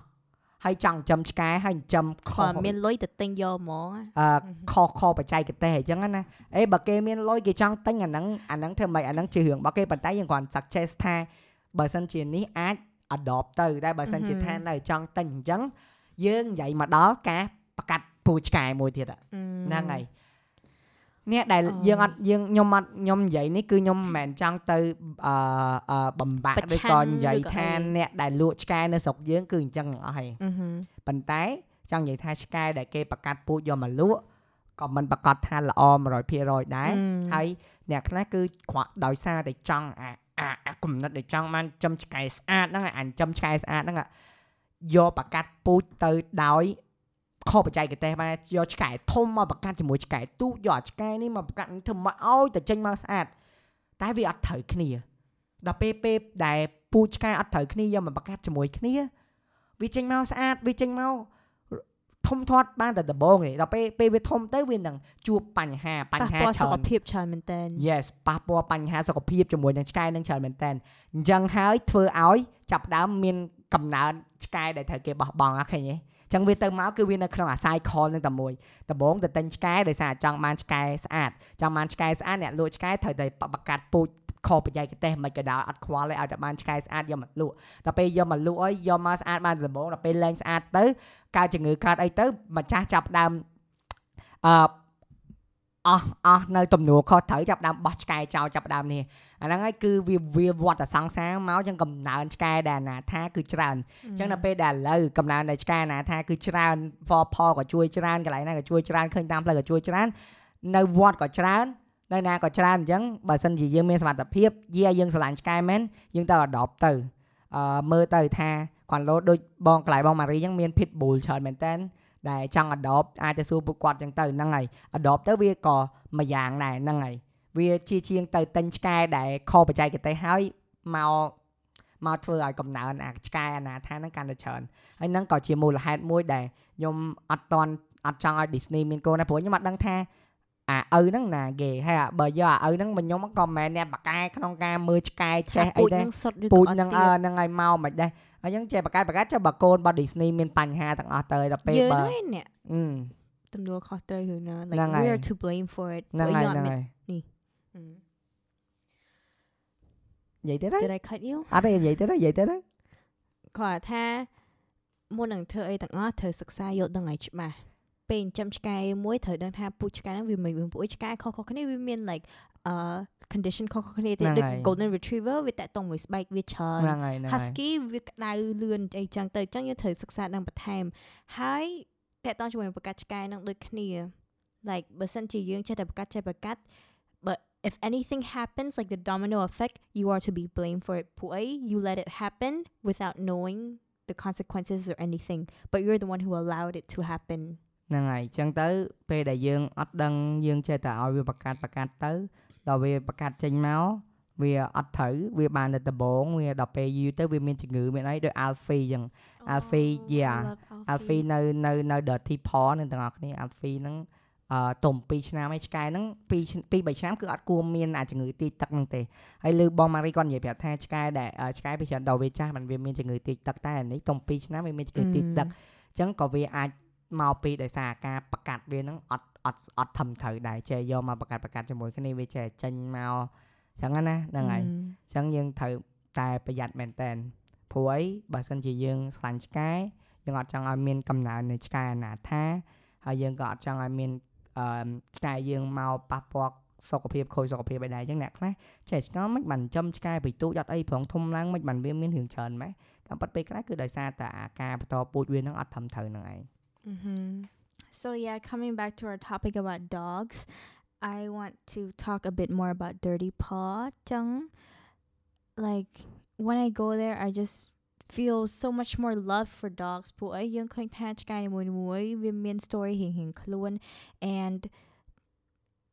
ហើយចង់ចិញ្ចឹមឆ្កែហើយចិញ្ចឹមខុបើសមានលុយទៅទិញយកហ្មងអឺខុសខុសបច្ចេកទេសអញ្ចឹងណាអេបើគេមានលុយគេចង់ទិញអាហ្នឹងអាហ្នឹងធ្វើម៉េចអាហ្នឹងជារឿងរបស់គេប៉ុន្តែយើងគ្រាន់ suggest ថាបើសិនជានេះអាច adopt ទៅតែបើសិនជាថានៅចង់ទិញអញ្ចឹងយើងនិយាយមកដល់ការប្រកាត់ពូឆ្កែមួយទៀតอะហ្នឹងហើយអ្នកដែលអូយើងអត់យើងខ្ញុំអត់ខ្ញុំនិយាយនេះគឺខ្ញុំមិនមែនចង់ទៅអឺអឺបំបាក់ប្រឬឆាំក៏ងនិយាយឬក៏ថាអីអ្នកដែលលក់ឆ្កែនៅស្រុកយើងគឺអញ្ចឹងទាំងអស់ហើយអឺហឹមប៉ុន្តែចង់និយាយថាឆ្កែដែលគេប្រកាត់ពូជយកមកលក់ក៏មិនប្រកាសថាល្អ100%ដែរហើយអ្នកខ្លះគឺគ្រាន់ដោយសារតែចង់អា អាអាគំនិតដែលចង់បានចំឆ្កែស្អាតហ្នឹងអាចំឆ្កែស្អាតហ្នឹងយកប្រកាត់ពូជទៅដោយខុសបច្ចេកទេសបានយកឆ្កែធំមកប្រកាត់ជាមួយឆ្កែទូកយកអាឆ្កែនេះមកប្រកាត់ធ្វើមកឲ្យតែចេញមកស្អាតតែវាអត់ត្រូវគ្នាដល់ពេលពេលដែលពូជឆ្កែអត់ត្រូវគ្នាយកមកប្រកាត់ជាមួយគ្នាវាចេញមកស្អាតវាចេញមក ធំធាត់បានតែដំបងទេដល់ពេលពេលវាធំទៅវានឹងជួបបញ្ហាប៉ះបញ្ហាពាល់សុច្រើនខភាពច្រើនមែនតើ Yes ប៉ះពាល់បញ្ហាសុខភាពជាមួយនឹងឆ្កែនឹងច្រើនមែនតើអញ្ចឹងហើយធ្វើឲ្យចាប់ផ្ដើមមានកំណើនឆ្កែដែលត្រូវគេបោះបង់អស់ឃើញទេអញ្ចឹងវាទៅមកគឺវានៅក្នុងអា cycle នឹងតែមួយដំបូងទៅទិញឆ្កែដោយសារចង់បានឆ្កែស្អាតចង់បានឆ្កែស្អាតអ្នកលក់ឆ្កែត្រូវតែបកាត់ពូជខុសបច្ចេកទេសមិនក៏ដោយអត់ខ្វល់ទេឲ្យតែបានឆ្កែស្អាតយកមកលក់ដល់ពេលយកមកលក់អីយកមកស្អាតបានដំបូងដល់ពេលលែងស្អាតទៅកើតជំងឺកើតអីទៅម្ចាស់ចាប់ផ្ដើមអឺ អស់អស់នៅទំនួលខុសត្រូវចាប់ផ្ដើមបោះឆ្កែចោលចាប់ផ្ដើមនេះអាហ្នឹងហើយគឺវាវាវត្តសង្សារមកចឹងកំណើនឆ្កែដែលអាណាថាគឺច្រើនអញ្ចឹងដល់ពេលដែលឥឡូវកំណើននៃឆ្កែណាថាគឺច្រើន for Paul ក៏ជួយច្រើនកន្លែងណាក៏ជួយច្រើនឃើញតាមផ្លូវក៏ជួយច្រើននៅវត្តក៏ច្រើននៅណាក៏ច្រើនអញ្ចឹងបើសិនជាយើងមានសមត្ថភាពយាយើងស្រឡាញ់ឆ្កែមែនយើងទៅ adopt ទៅអឺមើលទៅថាគាត់លោដូចបងកន្លែងបងម៉ារីអញ្ចឹងមាន pit bull ច្រើនមែនតើ ដែលចង់ adopt អាចទៅសួរពួកគាត់អញ្ចឹងទៅហ្នឹងហើយ adopt ទៅវាក៏មួយយ៉ាងដែរហ្នឹងហើយវាជាជាងទៅទិញឆ្កែដែលខុសបច្ចេកទេសហើយមកមកធ្វើឲ្យកំណើនអាឆ្កែអាណាថាហ្នឹងកាន់តែច្រើនហើយហ្នឹងក៏ជាមូលហេតុមួយដែលខ្ញុំអត់តន់អត់ចង់ឲ្យ Disney មានកូនដែរព្រោះខ្ញុំអត់ដឹងថា អាឪហ្នឹងណាគេហើយអាបើយកអាឪហ្នឹងមកខ្ញុំក៏មិនមែនអ្នកបកកែក្នុងការមើលឆ្កែចេះអីពូជដែរនឹងសុទ្ធឬពូក៏ជអត់ហ្នឹងទៀអឺតហ្នឹងហើយមកមិនដែរហើយអញ្ចឹងចេះបកកែបកកែចុះបើកូនរបស់ Disney មានបញ្ហាទាំងអស់ទៅដល់ពេលយើងបើហ្នឹងឯងអ្នកអឺទំនួលខុសត្រូវរឿងណាហ្នឹង like ហើយ we are to blame for it ហ្នឹងហើយព្រោះហ្នឹងយើងអត់ហើយមាននិយាយទៅហើយ Did I cut you អត់ទេនិយាយទៅហើយនិយាយទៅហើយគាត់ថាមុននឹងធ្វើអីទាំងអស់ត្រូវសិក្សាយល់ដឹងឲ្យច្បាស់ ពេលចិញ្ចឹមឆ្កែមួយត្រូវដឹងថាពូជឆ្កែហ្នឹងវាមិនព្រោះឆ្កែខុសៗគ្នាវាមាន like អឺ condition ខុសៗគ្នាទេ ហ្នឹង ដូច ហើយ golden retriever វាតាក់ទងមួយស្បែកវាច្រើន ហ្នឹងហើយហ្នឹងហើយ husky វាក្តៅលឿនអីចឹងទៅអញ្ចឹងយើងត្រូវសិក្សាដឹងបន្ថែមហើយតាក់ទងជាមួយប្រកាសឆ្កែនឹងដូចគ្នា like បើសិនជាយើងចេះតែប្រកាសចេះប្រកាស but if anything happens like the domino effect you are to be blamed for it ពួកអី you let it happen without knowing the consequences or anything but you're the one who allowed it to happen ហ្នឹងហើយអញ្ចឹងទៅពេលដែលយើងអត់ដឹងយើងចេះតែឲ្យវាប្រកាសប្រកាសទៅដល់វាប្រកាសចេញមកវាអត់ត្រូវវាបានតែដំបងវាដល់ពេលយូរទៅវាមានជំងឺមានអីដូច Alfie អញ្ចឹង Alfie yeah Alfie នៅនៅនៅ Dirty Paw នឹងទាំងអស់គ្នា Alfie ហ្នឹងអឺទុំ2ឆ្នាំហើយឆ្កែហ្នឹង2 2 3ឆ្នាំគឺអត់គួរមានអាចជំងឺទីទឹកហ្នឹងទេហើយលើបងម៉ារីគាត់និយាយប្រាប់ថាឆ្កែដែលអឺឆ្កែពីច្រើនដល់វាចាស់มันវាមានជំងឺទីទឹកតែអានេះទុំ2ឆ្នាំវាមានជំងឺទីទឹកអញ្ចឹងក៏វាអាច មកពីដោយសារការប្រកាត់វាហ្នឹងអត់អត់អត់ធំត្រូវដែរចេះយកមកប្រកាត់ប្រកាត់ជាមួយគ្នាវាចេះចេញមកអញ្ចឹងណាហ្នឹងហើយ Mm. អញ្ចឹងយើងត្រូវតែប្រយ័ត្នមែនតើព្រោះអីបើសិនជាយើងស្រឡាញ់ឆ្កែយើងអត់ចង់ឲ្យមានកំណើននៃឆ្កែអនាថាហើយយើងក៏អត់ចង់ឲ្យមានអឺឆ្កែយើងមកប៉ះពាល់សុខភាពខូចសុខភាពអីដែរអញ្ចឹងអ្នកខ្លះចេះឆ្ងល់មិនបានចិញ្ចឹមឆ្កែពីទូចអត់អីប្រងធំឡើងមិនបានវាមានរឿងច្រើនម៉េះតាមពិតពេលខ្លះគឺដោយសារតែអាការបន្តពូជវានឹងអត់ត្រឹមត្រូវហ្នឹងឯង Mm-hmm. So yeah, coming back to our topic about dogs, I want to talk a bit more about Dirty Paw. Chung. Like when I go there, I just feel so much more love for dogs. ពួកអីយើងឃើញថាឆ្កែនីមួយៗវាមាន story រៀងៗខ្លួន and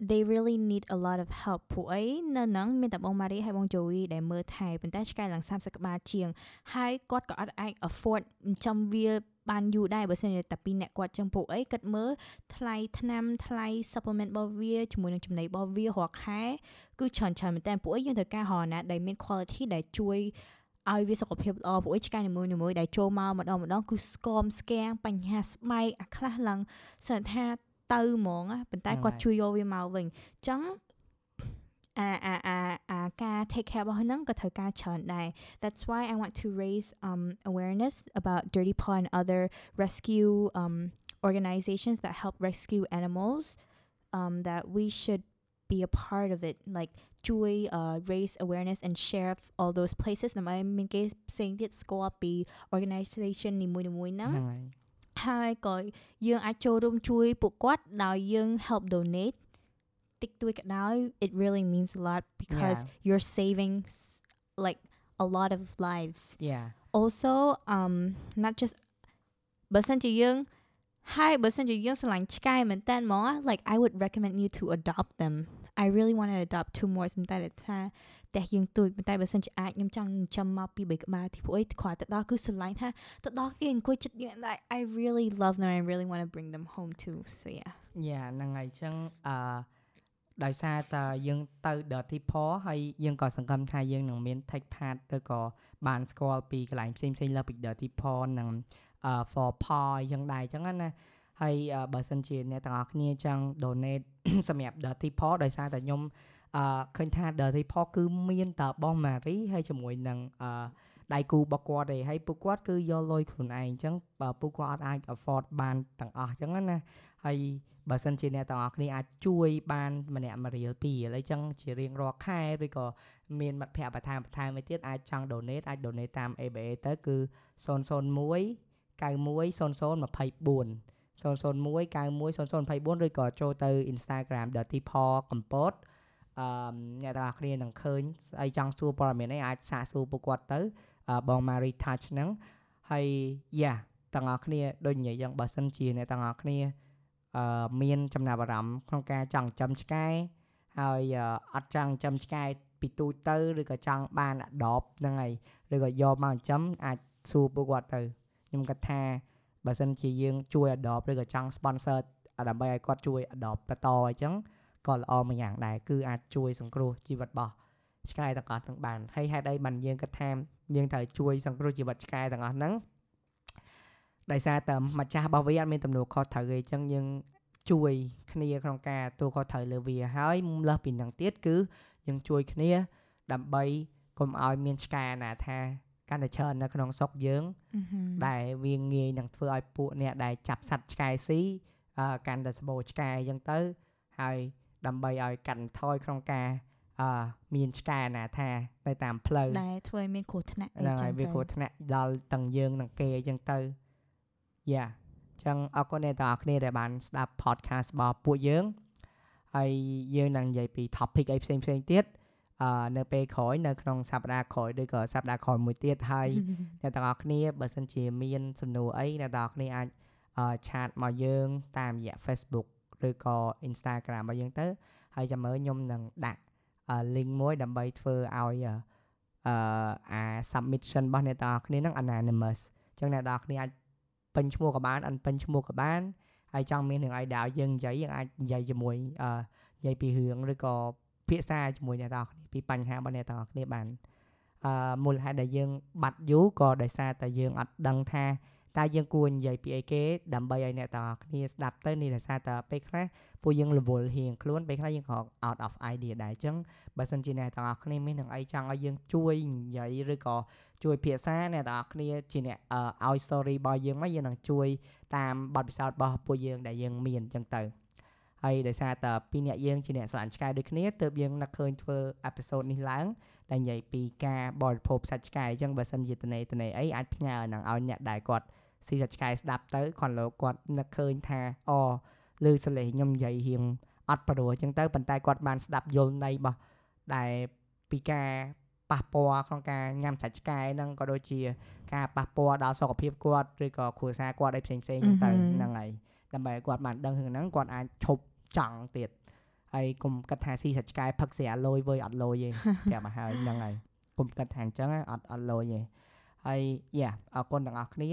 they really need a lot of help ពួកអីនៅហ្នឹងមានតែបងម៉ារីហើយបងជូវីដែលមើលថែប៉ុន្តែឆ្កែឡើង30ក្បាលជាងហើយគាត់ក៏អត់អាច afford ចិញ្ចឹមវាបានយូរដែរបើសិនជាតែពីរអ្នកគាត់ចឹងពួកអីគាត់មើលថ្លៃថ្នាំថ្លៃ supplement របស់វាជាមួយនឹងចំណីរបស់វារាល់ខែគឺច្រើនច្រើនមែនតើពួកអីយើងត្រូវការរកណាដែលមាន quality ដែលជួយឲ្យវាសុខភាពល្អពួកអីឆ្កែនីមួយៗដែលចូលមកម្ដងម្ដងគឺស្គមស្គាំងបញ្ហាស្បែកអាខ្លះឡើងសន្និដ្ឋាន ទៅហ្មងណាប៉ុន្តែ ហ្នឹង គាត់ ហើយ ជួយយកវាមកវិញអញ្ចឹងអាអាអាអាការ [coughs] take care របស់ហ្នឹងក៏ត្រូវការច្រើនដែរ That's why I want to raise um, awareness about Dirty Paw and other rescue um, organizations that help rescue animals. Um, that we should be a part of it, likeជួយ uh, raise awareness and share of all those places ដើម្បីមានគេផ្សេងទៀតស្គាល់ពី organization នីមួយៗហ្នឹង ហ្នឹងហើយ ហើយក៏យើងអាចចូលរួមជួយពួកគាត់ដោយយើង help donate តិចតួចក៏ដោយ it really means a lot because Yeah. you're saving s- like a lot of lives yeah also um not just បើសិនជាយើងហើយបើសិនជាយើងស្រឡាញ់ឆ្កែមែនតើហ្មង like I would recommend you to adopt them I really want to adopt two more ប៉ុន្តែដែល ថាតែយើងទួចប៉ុន្តែបើសិនជាអាចខ្ញុំចង់ចិញ្ចឹមមកពី3ក្បាលទីព្រោះអីគ្រាន់តែដល់គឺស្រឡាញ់ថាទៅដល់គេអង្គុយចិត្តយើង like I really love them I really want to bring them home too so yeah យ៉ាហ្នឹងហើយអញ្ចឹងអឺដោយសារតែយើងទៅ Dirty Paw ហើយយើងក៏សង្ឃឹមថាយើងនឹងមាន take part ឬក៏បានស្គាល់ពីកន្លែងផ្សេងផ្សេងៗលើសពី Dirty Paw និងអឺ for paw អញ្ចឹងដែរអញ្ចឹងណាហើយអឺបើសិនជាអ្នកទាំងអស់គ្នាចង់ donate សម្រាប់ Dirty Paw ដោយសារតែខ្ញុំ អឺឃើញថា Dirty Paw គឺមានតែបងម៉ារីហើយជាមួយនឹងអឺដៃគូរបស់គាត់ទេហើយពួកគាត់គឺយកលុយខ្លួនឯងអញ្ចឹងបើពួកគាត់អត់អាច afford បានទាំងអស់អញ្ចឹងណាហើយបើសិនជាអ្នកទាំងអស់គ្នាអាចជួយបានម្នាក់មួយរៀលពីររៀលអីចឹងជារៀងរាល់ខែឬក៏មានមិត្តភ័ក្តិបន្ថែមបន្ថែមមួយទៀតអាចចង់ donate អាច donate តាម ABA ទៅគឺ001 910024 001 910024ឬក៏ចូលទៅ Instagram Dirty Paw កំពត អឺមអ្នកទាំងអស់គ្នានឹងឃើញស្អីចង់សួរព័ត៌មានអីអាចសាកសួរពួកគាត់ទៅអឺបង Mary Touch ហ្នឹងហើយយ៉ាទាំងអស់គ្នាដូចនិយាយយ៉ាងបើសិនជាអ្នកទាំងអស់គ្នាអឺមានចំណាប់អារម្មណ៍ក្នុងការចង់ចិញ្ចឹមឆ្កែហើយអឺអត់ចង់ចិញ្ចឹមឆ្កែពីទូចទៅឬក៏ចង់បាន adopt ហ្នឹងហើយឬក៏យកមកចិញ្ចឹមអាចសួរពួកគាត់ទៅខ្ញុំគិតថាបើសិនជាយើងជួយ adopt ឬក៏ចង់ sponsor ដើម្បីឲ្យគាត់ជួយ adopt បន្តអញ្ចឹង ក៏ល្អមួយយ៉ាងដែរគឺអាចជួយសង្គ្រោះជីវិតរបស់ឆ្កែទាំងអស់ហ្នឹងបានហើយហេតុអីបានយើងគិតថាយើងត្រូវជួយសង្គ្រោះជីវិតឆ្កែទាំងអស់ហ្នឹងដោយសារតែម្ចាស់របស់វាអត់មានទំនួលខុសត្រូវទេអញ្ចឹងយើងជួយគ្នាក្នុងការទូខុសត្រូវលើវាហើយលើសពីនឹងទៀតគឺយើងជួយគ្នាដើម្បីកុំឲ្យមានឆ្កែណាថាកាន់តែច្រើននៅក្នុងស្រុកយើង mm-hmm. ដែលវាងាយនឹងធ្វើឲ្យពួកអ្នកដែលចាប់សត្វឆ្កែស៊ីអឺកាន់តែសម្បូរឆ្កែអញ្ចឹងទៅហើយ ដើម្បីឲ្យកាត់បន្ថយក្នុងការអឺមានឆ្កែណាថានៅតាមផ្លូវដែលធ្វើឲ្យមានគ្រោះថ្នាក់អីហ្នឹងចឹហើយងវាទៅគ្រោះថ្នាក់ដល់ទាំងយើងនិងគេអញ្ចឹងទៅយ៉ាអញ្ចឹងអរគុណអ្នកទាំងអស់គ្នាដែលបានស្ដាប់ podcast របស់ពួកយើងហើយយើងនឹងនិយាយពី topic អីផ្សេងផ្សេងៗទៀតអឺនៅពេលក្រោយនៅក្នុងសប្តាហ៍ក្រោយឬក៏សប្តាហ៍ក្រោយមួយទៀតហើយអ្នកទាំងអស់គ្នាបើសិនជាមានសំណួរអីអ្នកទាំងអស់គ្នាអាចអឺឆាតមកយើងតាមរយៈ Facebook ឬក៏ Instagram របស់យើងទៅ ហើយចាំមើលខ្ញុំនឹងដាក់អឺ link មួយដើម្បីធ្វើឲ្យអឺអឺអា submission របស់អ្នកទាំងអស់គ្នាហ្នឹង anonymous អញ្ចឹងអ្នកទាំងអស់គ្នាអាចពេញឈ្មោះក៏បានអត់ពេញឈ្មោះក៏បានហើយចង់មានរឿងអីដែលឲ្យយើងនិយាយយើងអាចនិយាយជាមួយអឺនិយាយពីរឿងឬក៏ភាសាជាមួយអ្នកទាំងអស់គ្នាពីបញ្ហារបស់អ្នកទាំងអស់គ្នាបានអឺមូលហេតុដែលយើងបាត់យូរក៏ដោយសារតែយើងអត់ដឹងថា តើយើងគួរនិយាយពីអីគេដើម្បីឲ្យអ្នកទាំងអស់គ្នាស្ដាប់ទៅនេះដោយសារតែពេលខ្លះពួកយើងរវល់ហៀងខ្លួនពេលខ្លះយើងក៏ out of idea ដែរអញ្ចឹងបើសិនជាអ្នកទាំងអស់គ្នាមាននឹងអីចង់ឲ្យយើងជួយនិយាយឬក៏ជួយភាសាអ្នកទាំងអស់គ្នាជាអ្នកអឺឲ្យ story របស់យើងមកយើងនឹងជួយតាមបទពិសោធន៍របស់ពួកយើងដែលយើងមានអញ្ចឹងទៅហើយដោយសារតែពីរអ្នកយើងជាអ្នកស្រឡាញ់ឆ្កែដូចគ្នាទើបយើងនឹកឃើញធ្វើ episode នេះឡើងដែលនិយាយពីការបរិភោគសាច់ឆ្កែអញ្ចឹងបើសិនជាតនេតនេអីអាចផ្ញើនឹងឲ្យអ្នកដែលគាត់ ស៊ីសាច់ឆ្កែស្ដាប់ទៅគាត់លោកគាត់នឹកឃើញថាអឮសលេងខ្ញុំនិយាយរៀងអត់ព្រោះអញ្ចឹងទៅប៉ុន្តែគាត់បានស្ដាប់យល់ន័យរបស់ដែលពីការប៉ះពាល់ក្នុងការញ៉ាំសាច់ឆ្កែហ្នឹងក៏ដូចជាការប៉ះពាល់ដល់សុខភាពគាត់ឬក៏គ្រួសារគាត់អីផ្សេងៗហ្នឹងទៅអឺហឺហ្នឹងហើយដើម្បីឲ្យគាត់បានដឹងរឿងហ្នឹងគាត់អាចឈប់ចង់ទៀតហើយកុំគិតថាស៊ីសាច់ឆ្កែផឹកស្រាលយវើយអត់លយទេប្រាប់មកហើយហ្នឹងហើយកុំគិតថាអញ្ចឹងអត់អត់លុយទេហើយយ៉ាអរគុណទាំងអស់គ្នា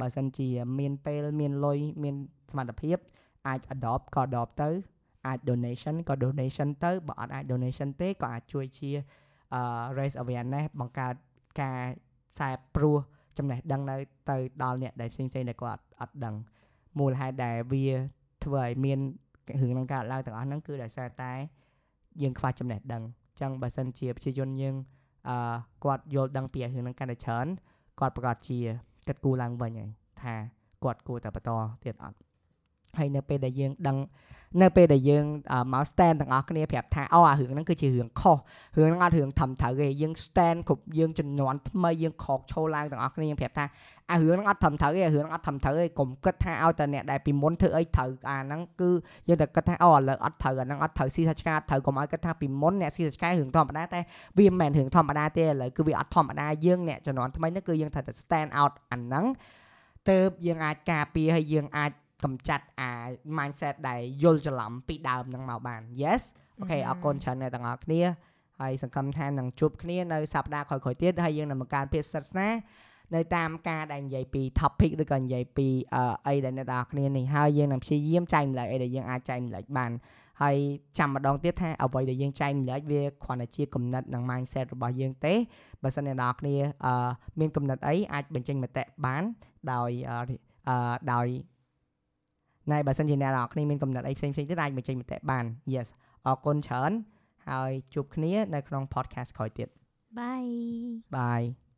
បើសិនជាមានពេលមានលុយមានសមត្ថភាពអាច adopt ក៏ adopt ទៅអាច donation ក៏ donation ទៅបើអត់អាច donation ទេក៏អាចជួយជាអឺ raise awareness បង្កើតការខ្សែព្រោះចំណេះដឹងនៅទៅដល់អ្នកដែលផ្សេងៗដែលគាត់អត់អត់ដឹងមូលហេតុដែលវាធ្វើឲ្យមានរឿងហ្នឹងកើតឡើងទាំងអស់ហ្នឹងគឺដោយសារតែយើងខ្វះចំណេះដឹងចឹងបើសិនជាប្រជាជនយើងអឺគាត់យល់ដឹងពីរឿងហ្នឹងកាន់តែច្រើនគាត់ប្រកាសជា គិតគូរឡើងវិញហើយថាគាត់គួរតែបន្តទៀតអត់ ហើយនៅពេលដែលយើងដឹងនៅពេលដែលយើងអឺមក stand ទាំងអស់គ្នាប្រាប់ថាអូអារឿងហ្នឹងគឺជារឿងខុសរឿងហ្នឹងអត់រឿងត្រឹមត្រូវទេយើង stand គ្រប់យើងចំនួនថ្មីយើងខកឈរឡើងទាំងអស់គ្នាយើងប្រាប់ថាអារឿងហ្នឹងអត់ត្រឹមត្រូវទេអារឿងហ្នឹងអត់ត្រឹមត្រូវទេកុំគិតថាឲ្យតែអ្នកដែលពីមុនធ្វើអីត្រូវអាហ្នឹងគឺយើងតែគិតថាអូឥឡូវអត់ត្រូវអាហ្នឹងអត់ត្រូវស៊ីសាច់ឆ្កាត្រូវកុំឲ្យគិតថាពីមុនអ្នកស៊ីសាច់ឆ្កែរឿងធម្មតាតែវាមិនមែនរឿងធម្មតាទេឥឡូវគឺវាអត់ធម្មតាយើងអ្នកជំនាន់ថ្មីនេះគឺយើងត្រូវតែ stand out អាហ្នឹងទៅយើងអាចការពារហើយយើងអាច កម្ចាត់អា mindset ដែលយល់ច្រឡំពីដើមហ្នឹងមកបាន yes អូខេអរគុណច្រើនអ្នកទាំងអស់គ្នាហើយសង្ឃឹមថានឹងជួបគ្នានៅសប្តាហ៍ក្រោយៗទៀតហើយយើងនឹងបង្កើនភាពសិទ្ធស្នានៅតាមការដែលនិយាយពី topic ឬក៏និយាយពីអឺអីដែលអ្នកទាំងអស់គ្នានេះហើយយើងនឹងព្យាយាមចែកម្លែកអីដែលយើងអាចចែកម្លែកបានហើយចាំម្ដងទៀតថាអ្វីដែលយើងចែកម្លែកវាគ្រាន់តែជាគំនិតនិង mindset របស់យើងទេបើសិនអ្នកនរគ្នាអឺមានគំនិតអីអាចបញ្ចេញមតិបានដោយអឺអឺដោយ ណែបើសិនជាអ្នកនរគ្នាមានគំនិតអីផ្សេងៗទៀតអាចបញ្ចេញមតិបាន yes អរគុណច្រើនហើយជួបគ្នានៅក្នុង podcast ក្រោយទៀត Bye bye